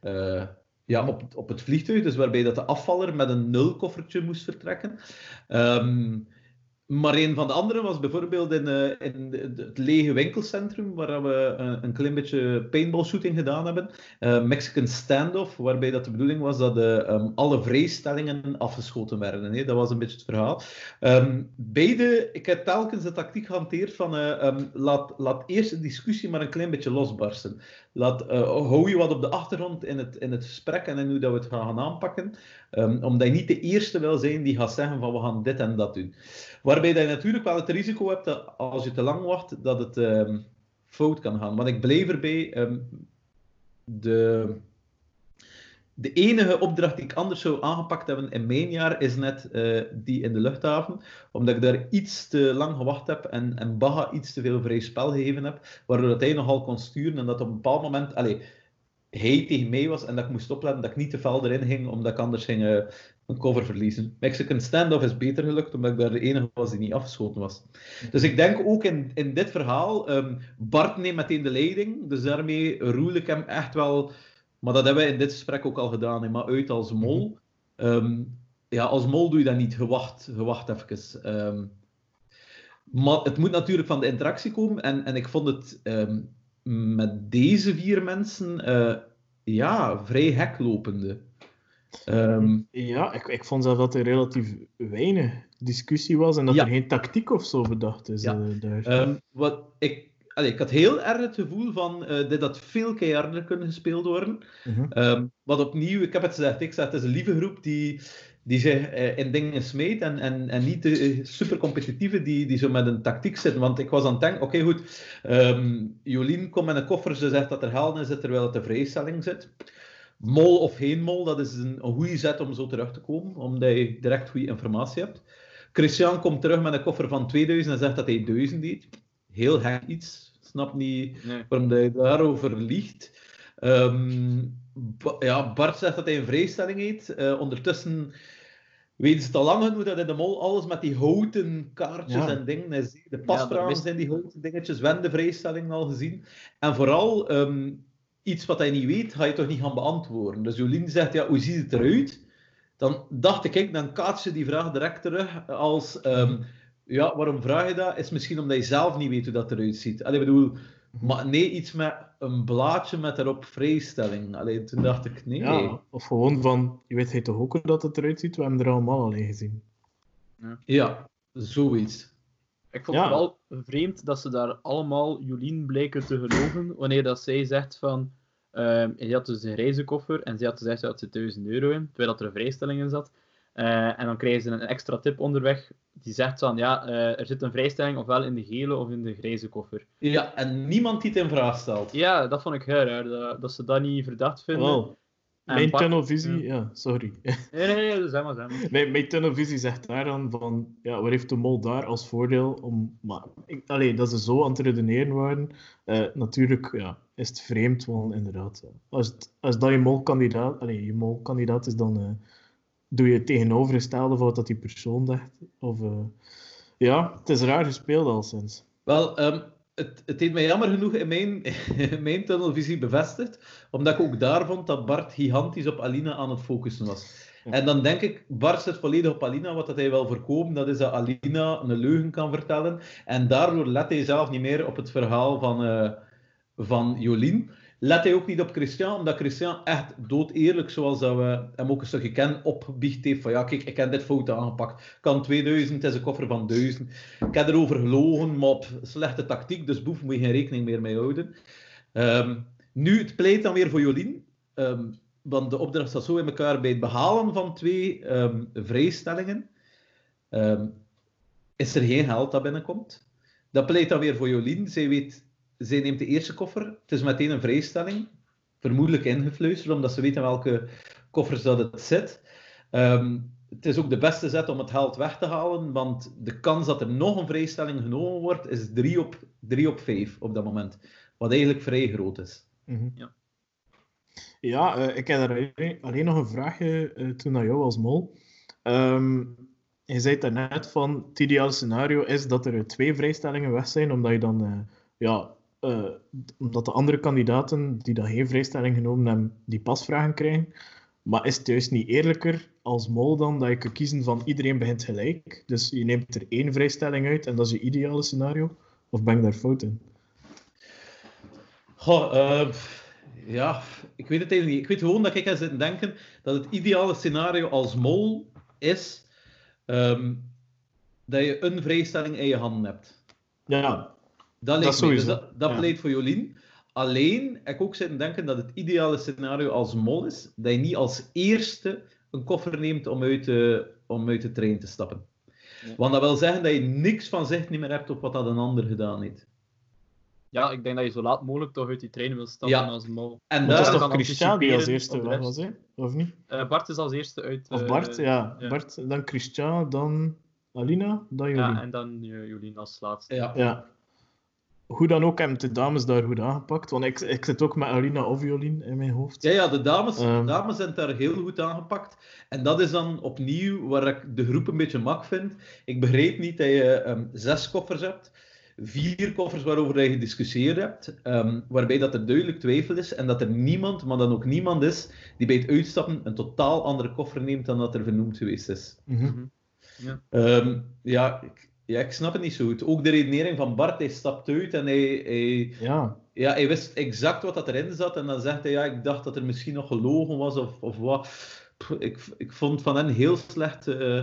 S3: eh, ja, op, op het vliegtuig. Dus waarbij dat de afvaller met een nul koffertje moest vertrekken. Ehm, maar een van de andere was bijvoorbeeld in, eh, in het lege winkelcentrum, waar we een, een klein beetje paintball shooting gedaan hebben. Eh, Mexican standoff, waarbij dat de bedoeling was dat de, ehm, alle vrijstellingen afgeschoten werden. Dat was een beetje het verhaal. Ehm, beide, ik heb telkens de tactiek gehanteerd van eh, ehm, laat, laat eerst de discussie maar een klein beetje losbarsten. Laat, eh, hou je wat op de achtergrond in het, in het gesprek en in hoe dat we het gaan aanpakken. Omdat je niet de eerste wil zijn die gaat zeggen van we gaan dit en dat doen. Waarbij dat je natuurlijk wel het risico hebt dat als je te lang wacht, dat het ehm, fout kan gaan. Want ik blijf erbij, ehm, de, de enige opdracht die ik anders zou aangepakt hebben in mijn jaar is net eh, die in de luchthaven. Omdat ik daar iets te lang gewacht heb en, en Baga iets te veel vrij spel gegeven heb. Waardoor dat hij nogal kon sturen en dat op een bepaald moment... Allee, hij tegen mij was en dat ik moest opletten dat ik niet te fel erin ging, omdat ik anders ging eh, een cover verliezen. Mexican Standoff is beter gelukt, omdat ik daar de enige was die niet afgeschoten was. Dus ik denk ook in, in dit verhaal, ehm, Bart neemt meteen de leiding, dus daarmee roel ik hem echt wel, maar dat hebben we in dit gesprek ook al gedaan, hè, maar uit als mol. Ehm, ja, als mol doe je dat niet, gewacht, gewacht even. Ehm, maar het moet natuurlijk van de interactie komen en, en ik vond het met deze vier mensen eh, ja, vrij heklopende. Ehm,
S1: Ja, ik, ik vond zelf dat er relatief weinig discussie was en dat
S3: Ja.
S1: er geen tactiek of zo bedacht is
S3: Ja.
S1: eh.
S3: Ehm, wat ik, allee, ik had heel erg het gevoel van eh, dit had veel keiharder kunnen gespeeld worden.
S1: Mhm.
S3: Ehm, wat opnieuw, ik heb het gezegd, ik zeg, het is een lieve groep die, die zich eh, in dingen smeet en, en, en niet de super competitieve die, die zo met een tactiek zitten. Want ik was aan het denken, oké goed, Jolien komt met een koffer, ze zegt dat er geld in zit terwijl het de vrijstelling zit. Mol of geen mol, dat is een, een goede zet om zo terug te komen, omdat je direct goede informatie hebt. Christian komt terug met een koffer van 2000 en zegt dat hij 1000 deed. Heel gek iets. Snap niet
S2: Nee.
S3: waarom dat je daarover liegt. Ehm, Ba- ja, Bart zegt dat hij een vrijstelling heeft. Eh, ondertussen weten ze al lang genoeg dat in de mol alles met die houten kaartjes
S1: Ja.
S3: en dingen is. De pasvragen
S2: wist-
S3: zijn die houten dingetjes, wendevrijstellingen al gezien. En vooral, ehm, iets wat hij niet weet, ga je toch niet gaan beantwoorden. Dus Jolien zegt, ja, hoe ziet het eruit? Dan dacht ik, kijk, dan kaats je die vraag direct terug als... ehm, ja, waarom vraag je dat? Is misschien omdat je zelf niet weet hoe dat eruit ziet. Allee, ik bedoel, maar nee, iets met een blaadje met erop vrijstelling. Allee, toen dacht ik, nee.
S1: Ja, of gewoon van, je weet hij toch ook hoe dat het eruit ziet? We hebben er allemaal al in gezien.
S3: Ja, zoiets.
S2: Ik vond
S1: Ja.
S2: het vooral vreemd dat ze daar allemaal Jolien blijken te geloven, wanneer dat zij zegt van... ehm hij had dus een reizenkoffer en zij had gezegd dat er 1000 euro in, terwijl dat er een vrijstelling in zat. Eh, en dan krijgen ze een extra tip onderweg, die zegt van, ja, eh, er zit een vrijstelling ofwel in de gele of in de grijze koffer.
S3: Ja, en niemand die het in vraag stelt.
S2: Ja, dat vond ik heel raar, dat, dat ze dat niet verdacht vinden.
S1: Wel,
S2: En
S1: mijn tunnelvisie, ja, sorry.
S2: Nee, nee, nee, zeg maar, zeg maar.
S1: Mijn tunnelvisie zegt daar dan van, ja, wat heeft de mol daar als voordeel om... Maar, ik, allee, dat ze zo aan het redeneren waren, eh, natuurlijk ja, is het vreemd, want inderdaad, ja. als, het, als dat je molkandidaat, allee, je molkandidaat is, dan eh, doe je het tegenovergestelde van wat dat die persoon zegt. Of, eh, ja, het is raar gespeeld al sinds.
S3: Wel, ehm, het, het heeft mij jammer genoeg in mijn, in mijn tunnelvisie bevestigd, omdat ik ook daar vond dat Bart gigantisch op Alina aan het focussen was. En dan denk ik, Bart zit volledig op Alina. Wat dat hij wil voorkomen, dat is dat Alina een leugen kan vertellen. En daardoor let hij zelf niet meer op het verhaal van, eh, van Jolien. Let hij ook niet op Christian, omdat Christian echt dood eerlijk, zoals dat we hem ook een stukje kennen, opbiecht heeft van ja, kijk, ik heb dit fout aangepakt. Kan 2000, het is een koffer van 1000. Ik heb erover gelogen, maar op slechte tactiek, dus boef moet je geen rekening meer mee houden. Ehm, nu, het pleit dan weer voor Jolien. Ehm, want de opdracht staat zo in elkaar bij het behalen van twee ehm, vrijstellingen. is er geen geld dat binnenkomt. Dat pleit dan weer voor Jolien. Zij, weet, zij neemt de eerste koffer. Het is meteen een vrijstelling. Vermoedelijk ingefluisterd, omdat ze weten welke koffers dat het zit. Ehm, het is ook de beste zet om het geld weg te halen, want de kans dat er nog een vrijstelling genomen wordt, is 3 op, 3 op 5 op dat moment. Wat eigenlijk vrij groot is.
S1: Mhm.
S2: Ja.
S1: Ja, eh, ik heb er alleen, alleen nog een vraagje eh, toen naar jou als mol. Ehm, je zei daarnet van het ideale scenario is dat er twee vrijstellingen weg zijn, omdat je dan, eh, ja, eh, omdat de andere kandidaten die dan geen vrijstelling genomen hebben, die pasvragen krijgen. Maar is het juist niet eerlijker als mol dan dat je kunt kiezen van iedereen begint gelijk? Dus je neemt er één vrijstelling uit en dat is je ideale scenario? Of ben ik daar fout in?
S3: Goh, eh, ja, ik weet het eigenlijk niet. Ik weet gewoon dat ik heb zitten denken dat het ideale scenario als mol is ehm, dat je een vrijstelling in je handen hebt.
S1: Ja,
S3: Dat, lijkt Dus dat, dat
S1: ja.
S3: pleit voor Jolien. Alleen ik ook zitten denken dat het ideale scenario als mol is dat je niet als eerste een koffer neemt om uit de, om uit de trein te stappen.
S2: Ja.
S3: Want dat wil zeggen dat je niks van zicht niet meer hebt op wat dat een ander gedaan heeft.
S2: Ja, ik denk dat je zo laat mogelijk toch uit die trein wil stappen
S3: Ja.
S2: als mol.
S3: En
S1: dat is
S2: kan
S1: toch Christian die als eerste weg was, hè? Of niet?
S2: Eh, Bart is als eerste uit.
S1: Of
S2: eh,
S1: Bart, ja.
S2: ja.
S1: Bart, dan Christian, dan Alina, dan Jolien.
S2: Ja,
S1: Ja,
S2: en dan eh, Jolien als laatste.
S3: Ja.
S1: Hoe dan ook hebben de dames daar goed aangepakt. Want ik, ik zit ook met Alina of Jolien in mijn hoofd.
S3: Ja, ja de, dames,
S1: Ehm.
S3: de dames zijn daar heel goed aangepakt. En dat is dan opnieuw waar ik de groep een beetje mak vind. Ik begreep niet dat je ehm, zes koffers hebt. Vier koffers waarover je gediscussieerd hebt. ehm, waarbij dat er duidelijk twijfel is. En dat er niemand, maar dan ook niemand is, die bij het uitstappen een totaal andere koffer neemt dan dat er vernoemd geweest is.
S1: Mhm.
S2: Mhm.
S3: Ehm, ja, ik, ja, ik snap het niet zo goed. Ook de redenering van Bart, hij stapt uit en hij, hij,
S1: Ja,
S3: ja, hij wist exact wat dat erin zat. En dan zegt hij, ja, ik dacht dat er misschien nog gelogen was of, of wat. Ik, ik vond van hen heel slecht eh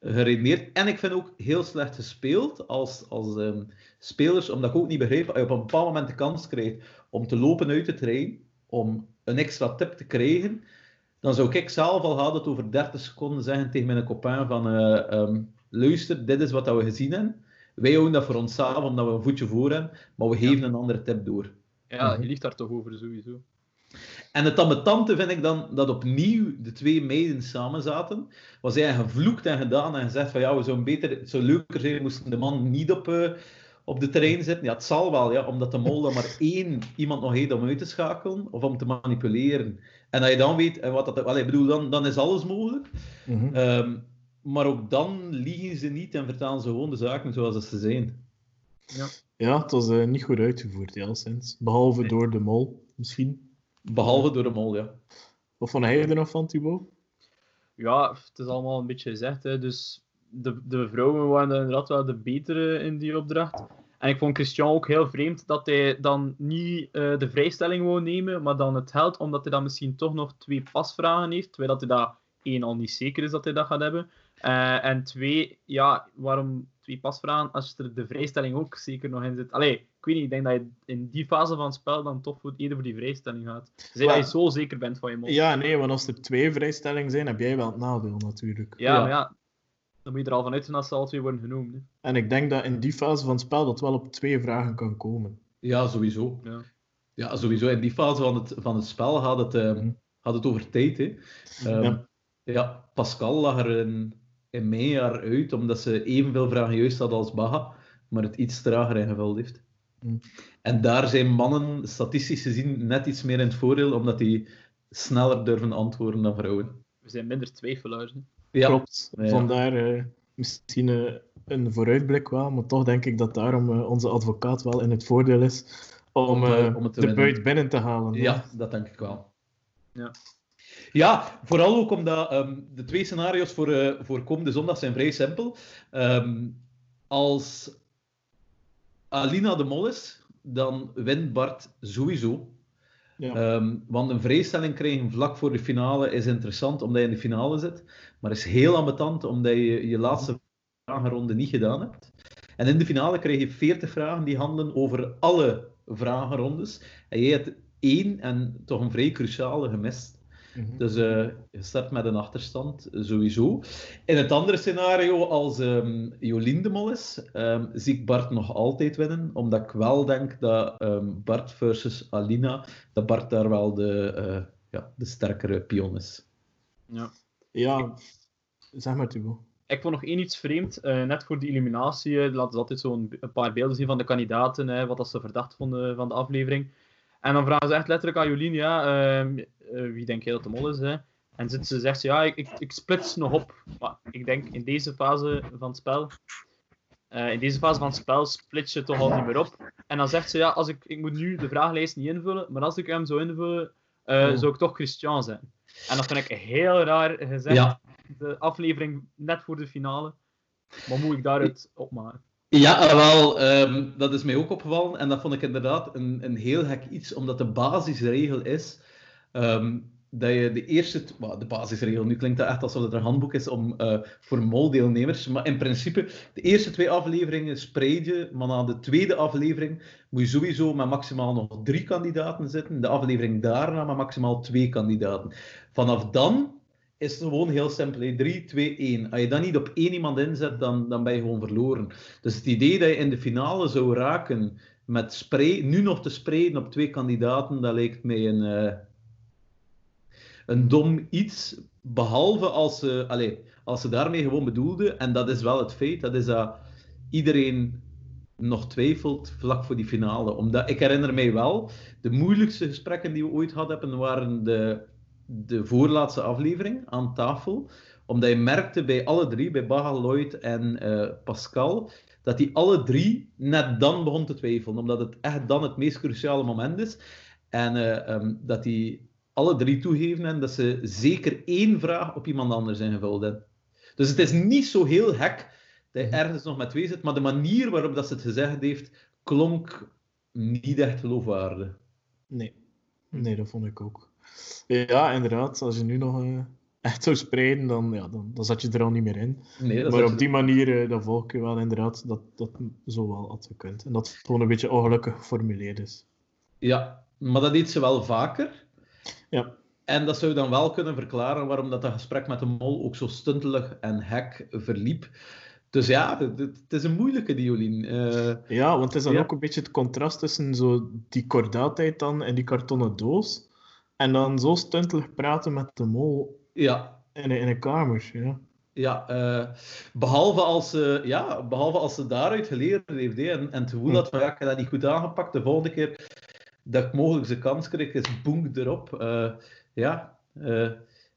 S3: geredeneerd. En ik vind ook heel slecht gespeeld als, als ehm, spelers, omdat ik ook niet begreep, als je op een bepaald moment de kans krijgt om te lopen uit de trein, om een extra tip te krijgen, dan zou ik zelf al hadden het over 30 seconden zeggen tegen mijn copain van eh, ehm, luister, dit is wat dat we gezien hebben. Wij houden dat voor onszelf, omdat we een voetje voor hebben, maar we geven een andere tip door.
S2: Ja,
S1: Mhm.
S2: je ligt daar toch over sowieso.
S3: En het ambetante vind ik dan dat opnieuw de twee meiden samen zaten. Was hij gevloekt en gedaan en gezegd van ja, we zouden beter, het zou leuker zijn, moesten de man niet op, eh, op de terrein zitten. Ja, het zal wel, ja, omdat de mol dan maar één iemand nog heeft om uit te schakelen of om te manipuleren. En dat je dan weet, en wat dat, ik bedoel, dan, dan is alles mogelijk.
S1: Mhm.
S3: Ehm, maar ook dan liegen ze niet en vertalen ze gewoon de zaken zoals dat ze zijn.
S1: Ja, het was eh, niet goed uitgevoerd, ja, sinds. Behalve
S3: Nee.
S1: door de mol, misschien.
S3: Behalve door de mol, ja.
S1: Wat vond jij er nog van, Thibaut?
S2: Ja, het is allemaal een beetje gezegd. Hè. Dus de, de vrouwen waren inderdaad wel de betere in die opdracht. En ik vond Christian ook heel vreemd dat hij dan niet eh, de vrijstelling wou nemen, maar dan het geld, omdat hij dan misschien toch nog twee pasvragen heeft. Terwijl dat hij dat één al niet zeker is dat hij dat gaat hebben. Eh, en twee, ja, waarom twee pasvragen als er de vrijstelling ook zeker nog in zit? Allee, ik weet niet, ik denk dat je in die fase van het spel dan toch voor, eerder voor die vrijstelling gaat. Zeg dat je zo zeker bent van je mol.
S1: Ja, nee, want als er twee vrijstellingen zijn, heb jij wel het nadeel natuurlijk.
S2: Ja,
S3: Ja.
S2: maar ja, dan moet je er al vanuit gaan dat ze alle twee worden genoemd. Hè.
S1: En ik denk dat in die fase van het spel dat wel op twee vragen kan komen.
S3: Ja, sowieso.
S2: Ja.
S3: Ja, sowieso. In die fase van het, van het spel gaat het, ehm,
S1: Mhm.
S3: gaat het over tijd. Hè. Ehm,
S1: Ja.
S3: ja. Pascal lag er in, in mei jaar uit, omdat ze evenveel vragen juist had als Baha, maar het iets trager ingevuld heeft.
S1: Mhm.
S3: En daar zijn mannen, statistisch gezien, net iets meer in het voordeel, omdat die sneller durven antwoorden dan vrouwen.
S2: We zijn minder twijfelaars.
S3: Ja,
S1: Klopt.
S3: Ja.
S1: Vandaar eh, misschien eh, een vooruitblik wel, maar toch denk ik dat daarom eh, onze advocaat wel in het voordeel is om,
S3: Om, om het te
S1: de buit binnen te halen.
S3: Ja, dat denk ik wel.
S2: Ja.
S3: Ja, vooral ook omdat ehm, de twee scenario's voor, eh, voor komende zondag zijn vrij simpel. Ehm, als Alina de Mol is, dan wint Bart sowieso.
S1: Ja.
S3: Ehm, want een vrijstelling krijgen vlak voor de finale is interessant omdat je in de finale zit. Maar is heel ambetant omdat je je laatste vragenronde niet gedaan hebt. En in de finale krijg je 40 vragen die handelen over alle vragenrondes. En jij hebt één en toch een vrij cruciale gemist.
S1: Mhm.
S3: Dus eh, je start met een achterstand, eh, sowieso. In het andere scenario, als ehm Jolien de Mol is, ehm, zie ik Bart nog altijd winnen. Omdat ik wel denk dat ehm, Bart versus Alina, dat Bart daar wel de, eh, ja, de sterkere pion is.
S2: Ja.
S1: ja, zeg maar Thibaut.
S2: Ik vond nog één iets vreemd. eh, net voor die eliminatie eh, laten ze altijd zo'n een paar beelden zien van de kandidaten, hè, wat dat ze verdacht vonden van de aflevering. En dan vragen ze echt letterlijk aan Jolien, ja, ehm, eh, wie denk jij dat de mol is? Hè? En zit ze zegt ze, ja, ik, ik, ik splits nog op. Maar ik denk in deze fase van het spel, eh, in deze fase van het spel splits je toch al niet meer op. En dan zegt ze, ja, als ik, ik moet nu de vragenlijst niet invullen, maar als ik hem zou invullen, eh,
S1: Oh.
S2: zou ik toch Christian zijn. En dat vind ik heel raar gezegd
S3: Ja,
S2: de aflevering net voor de finale. Wat moet ik daaruit opmaken?
S3: Ja, wel, ehm, dat is mij ook opgevallen. En dat vond ik inderdaad een, een heel gek iets, omdat de basisregel is ehm, dat je de eerste... de basisregel, nu klinkt dat echt alsof het een handboek is om, eh, voor moldeelnemers. Maar in principe, de eerste twee afleveringen spreid je, maar na de tweede aflevering moet je sowieso met maximaal nog drie kandidaten zitten. De aflevering daarna met maximaal twee kandidaten. Vanaf dan is het gewoon heel simpel. hè. 3, 2, 1. Als je dan niet op één iemand inzet, dan, dan ben je gewoon verloren. Dus het idee dat je in de finale zou raken met spray, nu nog te spreiden op twee kandidaten, dat lijkt mij een, eh, een dom iets. Behalve als ze, allez, als ze daarmee gewoon bedoelde, en dat is wel het feit, dat is dat iedereen nog twijfelt vlak voor die finale. Omdat, ik herinner mij wel, de moeilijkste gesprekken die we ooit hebben, waren de, de voorlaatste aflevering aan tafel. Omdat je merkte bij alle drie, bij Baga, Lloyd en eh, Pascal, dat die alle drie net dan begon te twijfelen. Omdat het echt dan het meest cruciale moment is. En eh, ehm, dat die alle drie toegeven en dat ze zeker één vraag op iemand anders ingevuld hebben. Dus het is niet zo heel gek dat je ergens nog met twee zit, maar de manier waarop dat ze het gezegd heeft, klonk niet echt geloofwaardig.
S1: Nee. nee, dat vond ik ook. Ja, inderdaad, als je nu nog eh, echt zou spreiden, dan, ja, dan, dan zat je er al niet meer in.
S3: Nee, dat
S1: maar op die manier, eh, dan volg ik je wel inderdaad dat dat zo wel had gekund. En dat het gewoon een beetje ongelukkig geformuleerd is.
S3: Ja, maar dat deed ze wel vaker.
S1: Ja.
S3: En dat zou dan wel kunnen verklaren waarom dat, dat gesprek met de mol ook zo stuntelig en hek verliep. Dus ja, het, het is een moeilijke, die Jolien. Eh,
S1: Ja, want het is dan
S3: Ja.
S1: ook een beetje het contrast tussen zo die kordaatheid dan en die kartonnen doos. En dan zo stuntelig praten met de mol
S3: ja,
S1: in, in een kamer. Ja.
S3: Ja, uh, behalve, als ze, ja, behalve als ze daaruit geleerd heeft hè, en, en het gevoel had van ja, ik heb dat niet goed aangepakt, de volgende keer dat ik mogelijk zijn kans krijg, is boenk erop. Uh, ja, uh,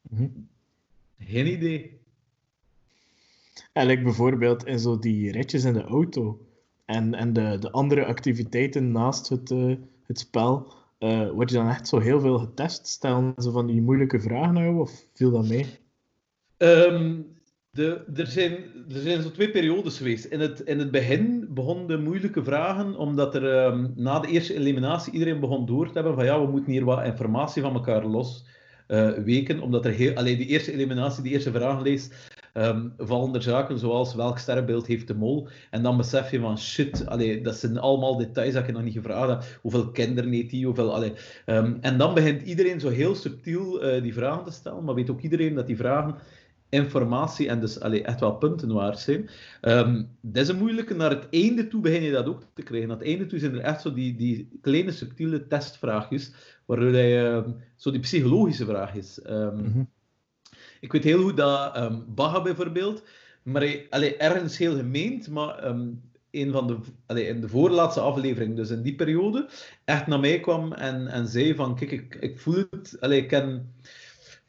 S3: mm geen idee.
S1: Eigenlijk bijvoorbeeld in zo die ritjes in de auto en, en de, de andere activiteiten naast het, uh, het spel, word je dan echt zo heel veel getest? Stellen ze van die moeilijke vragen nou, of viel dat mee?
S3: Um, de, er, zijn, er zijn zo twee periodes geweest. In het, in het begin begonnen moeilijke vragen, omdat er um, na de eerste eliminatie iedereen begon door te hebben van ja, we moeten hier wat informatie van elkaar los uh, weken, omdat er heel, alleen die eerste eliminatie, die eerste vragen leest, um, vallen er zaken zoals welk sterrenbeeld heeft de mol? En dan besef je van shit, allee, dat zijn allemaal details dat je nog niet gevraagd hebt. Hoeveel kinderen heeft hij? Hoeveel, um, en dan begint iedereen zo heel subtiel uh, die vragen te stellen, maar weet ook iedereen dat die vragen informatie en dus allee, echt wel punten waard zijn. Um, dat is een moeilijke. Naar het einde toe begin je dat ook te krijgen. Naar het einde toe zijn er echt zo die, die kleine subtiele testvraagjes, waardoor je um, zo die psychologische vraagjes. Um, mm -hmm. Ik weet heel goed dat um, Baga bijvoorbeeld, maar hij, allee, ergens heel gemeend, maar een van de, allee, in de voorlaatste aflevering, dus in die periode, echt naar mij kwam en, en zei van, kijk, ik, ik voel het, allee, ik ken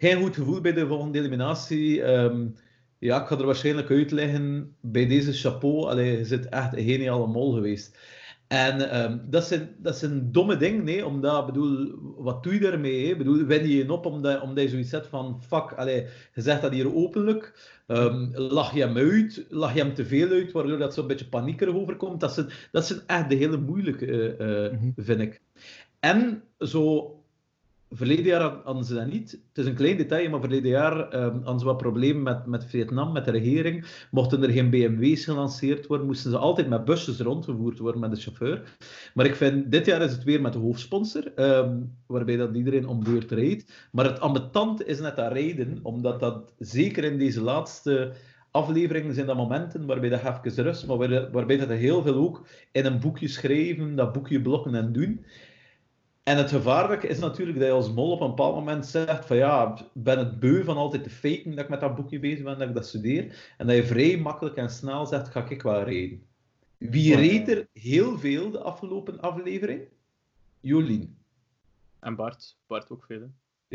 S3: geen goed gevoel bij de volgende eliminatie. Um, ja, ik ga er waarschijnlijk uitleggen, bij deze chapeau, allee, je zit echt een geniale mol geweest. En um, dat, zijn, dat zijn domme dingen, nee, omdat, bedoel, wat doe je daarmee? Hè? Bedoel, wend je je op omdat, omdat je zoiets zet van, fuck, allee, je zegt dat hier openlijk, um, lach je hem uit, lach je hem te veel uit, waardoor dat zo'n beetje paniekerig overkomt. Dat zijn, dat zijn echt de hele moeilijke, uh, uh, mm -hmm. vind ik. En zo Verleden jaar hadden ze dat niet. Het is een klein detail, maar verleden jaar um, hadden ze wat problemen met, met Vietnam, met de regering. Mochten er geen BMW's gelanceerd worden, moesten ze altijd met busjes rondgevoerd worden met de chauffeur. Maar ik vind, dit jaar is het weer met de hoofdsponsor, um, waarbij dat iedereen om beurt rijdt. Maar het ambetant is net dat rijden, omdat dat zeker in deze laatste afleveringen zijn dat momenten waarbij dat even rust, maar waar, waarbij dat heel veel ook in een boekje schrijven, dat boekje blokken en doen. En het gevaarlijke is natuurlijk dat je als mol op een bepaald moment zegt van ja, ik ben het beu van altijd te faken dat ik met dat boekje bezig ben, dat ik dat studeer. En dat je vrij makkelijk en snel zegt, ga ik wel reden. Wie reed er heel veel de afgelopen aflevering? Jolien.
S2: En Bart. Bart ook veel. Hè?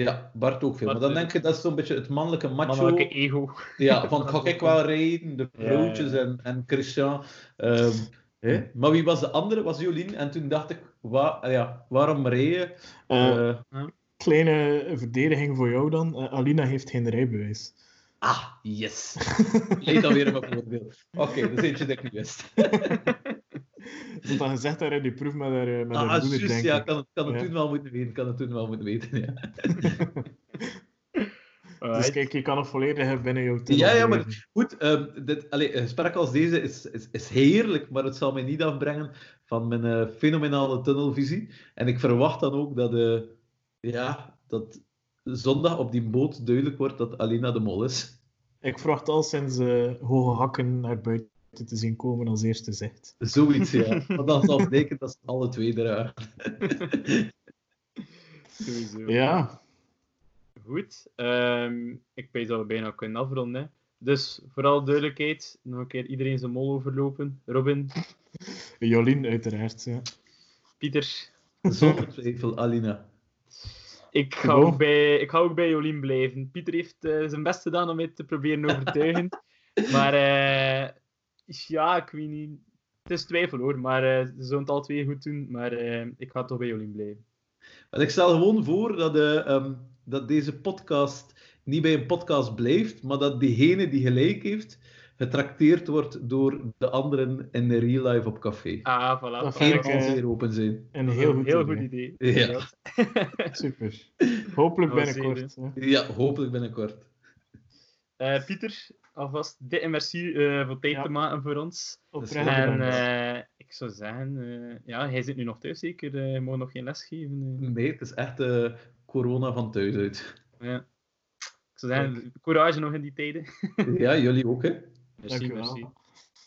S3: Ja, Bart ook veel. Bart maar dan denk je, dat is zo'n beetje het mannelijke macho...
S2: Mannelijke ego.
S3: Ja, van ga ik wel rijden, de vrouwtjes ja, ja. en, en Christian... Um, Hè? Maar wie was de andere? Was Jolien. En toen dacht ik, wa ja, waarom rijden?
S1: Uh, uh, kleine verdediging voor jou dan. Uh, Alina heeft geen rijbewijs.
S3: Ah, yes. Leed alweer een voorbeeld. Oké, okay, dat is eentje dat ik niet wist.
S1: Is dan gezegd daar in die proef met haar, met haar
S3: ah, moeder, juist, ja, kan het, kan het ja. toen wel moeten weten. Kan het toen wel moeten weten, ja.
S1: Dus kijk, je kan nog volledig binnen jouw
S3: tunnel. Ja, ja, maar goed. Um, dit, allee, een gesprek als deze is, is, is heerlijk, maar het zal mij niet afbrengen van mijn uh, fenomenale tunnelvisie. En ik verwacht dan ook dat, uh, ja, dat zondag op die boot duidelijk wordt dat Alina de Mol is.
S1: Ik verwacht al sinds uh, hoge hakken naar buiten te zien komen als eerste zegt.
S3: Zoiets, ja. Maar dan zal blijken dat ze alle twee eruit.
S1: ja
S2: goed. Um, ik weet dat we bijna kunnen afronden. Dus vooral duidelijkheid, nog een keer iedereen zijn mol overlopen. Robin.
S1: Jolien, uiteraard. Ja.
S2: Pieter.
S3: Zonder twijfel, Alina.
S2: Ik ga, ook bij, ik ga ook bij Jolien blijven. Pieter heeft uh, zijn best gedaan om mij te proberen overtuigen. maar uh, ja, ik weet niet. Het is twijfel hoor, maar uh, ze zullen het al twee goed doen. Maar ik ga toch bij Jolien blijven.
S3: ik stel gewoon voor dat de. Um dat deze podcast niet bij een podcast blijft, maar dat diegene die gelijk heeft, getrakteerd wordt door de anderen in de real life op café.
S2: Ah, voilà.
S3: Dat Geen kansen weer open zijn.
S1: Een heel goed
S2: heel
S1: idee.
S2: Goed idee.
S3: Ja.
S1: Super. Hopelijk binnenkort.
S3: Ja, hopelijk binnenkort.
S2: Uh, Pieter, alvast dikke merci uh, voor tijd ja. te maken voor ons.
S1: Oprecht
S2: en uh, ik zou zeggen, ja, hij zit nu nog thuis zeker, uh, mag nog geen les geven.
S3: Nee, het is echt corona van thuis uit.
S2: Ja. Ik zou courage nog in die tijden.
S3: ja, jullie ook, hè.
S2: Merci, merci.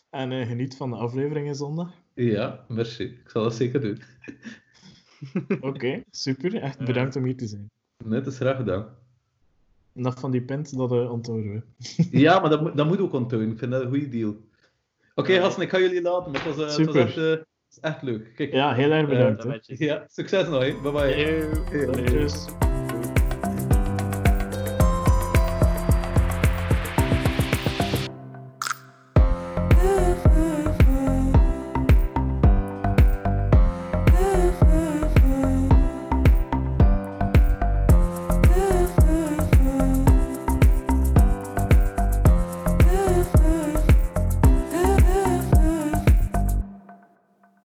S1: En eh, geniet van de afleveringen zondag.
S3: Ja, merci. Ik zal dat zeker doen.
S1: Oké, super. Echt bedankt om hier te zijn.
S3: Net is graag gedaan.
S1: En van die pint, dat uh, onthouden we.
S3: ja, maar dat, dat moet ook onthouden. Ik vind dat een goede deal. Oké, okay, ik ga jullie laten. Eh, het was,
S1: super.
S3: Was is echt leuk. Kijk.
S1: Ja, heel erg bedankt.
S2: Eh,
S3: ja, succes nog. Bye bye.
S1: Yo,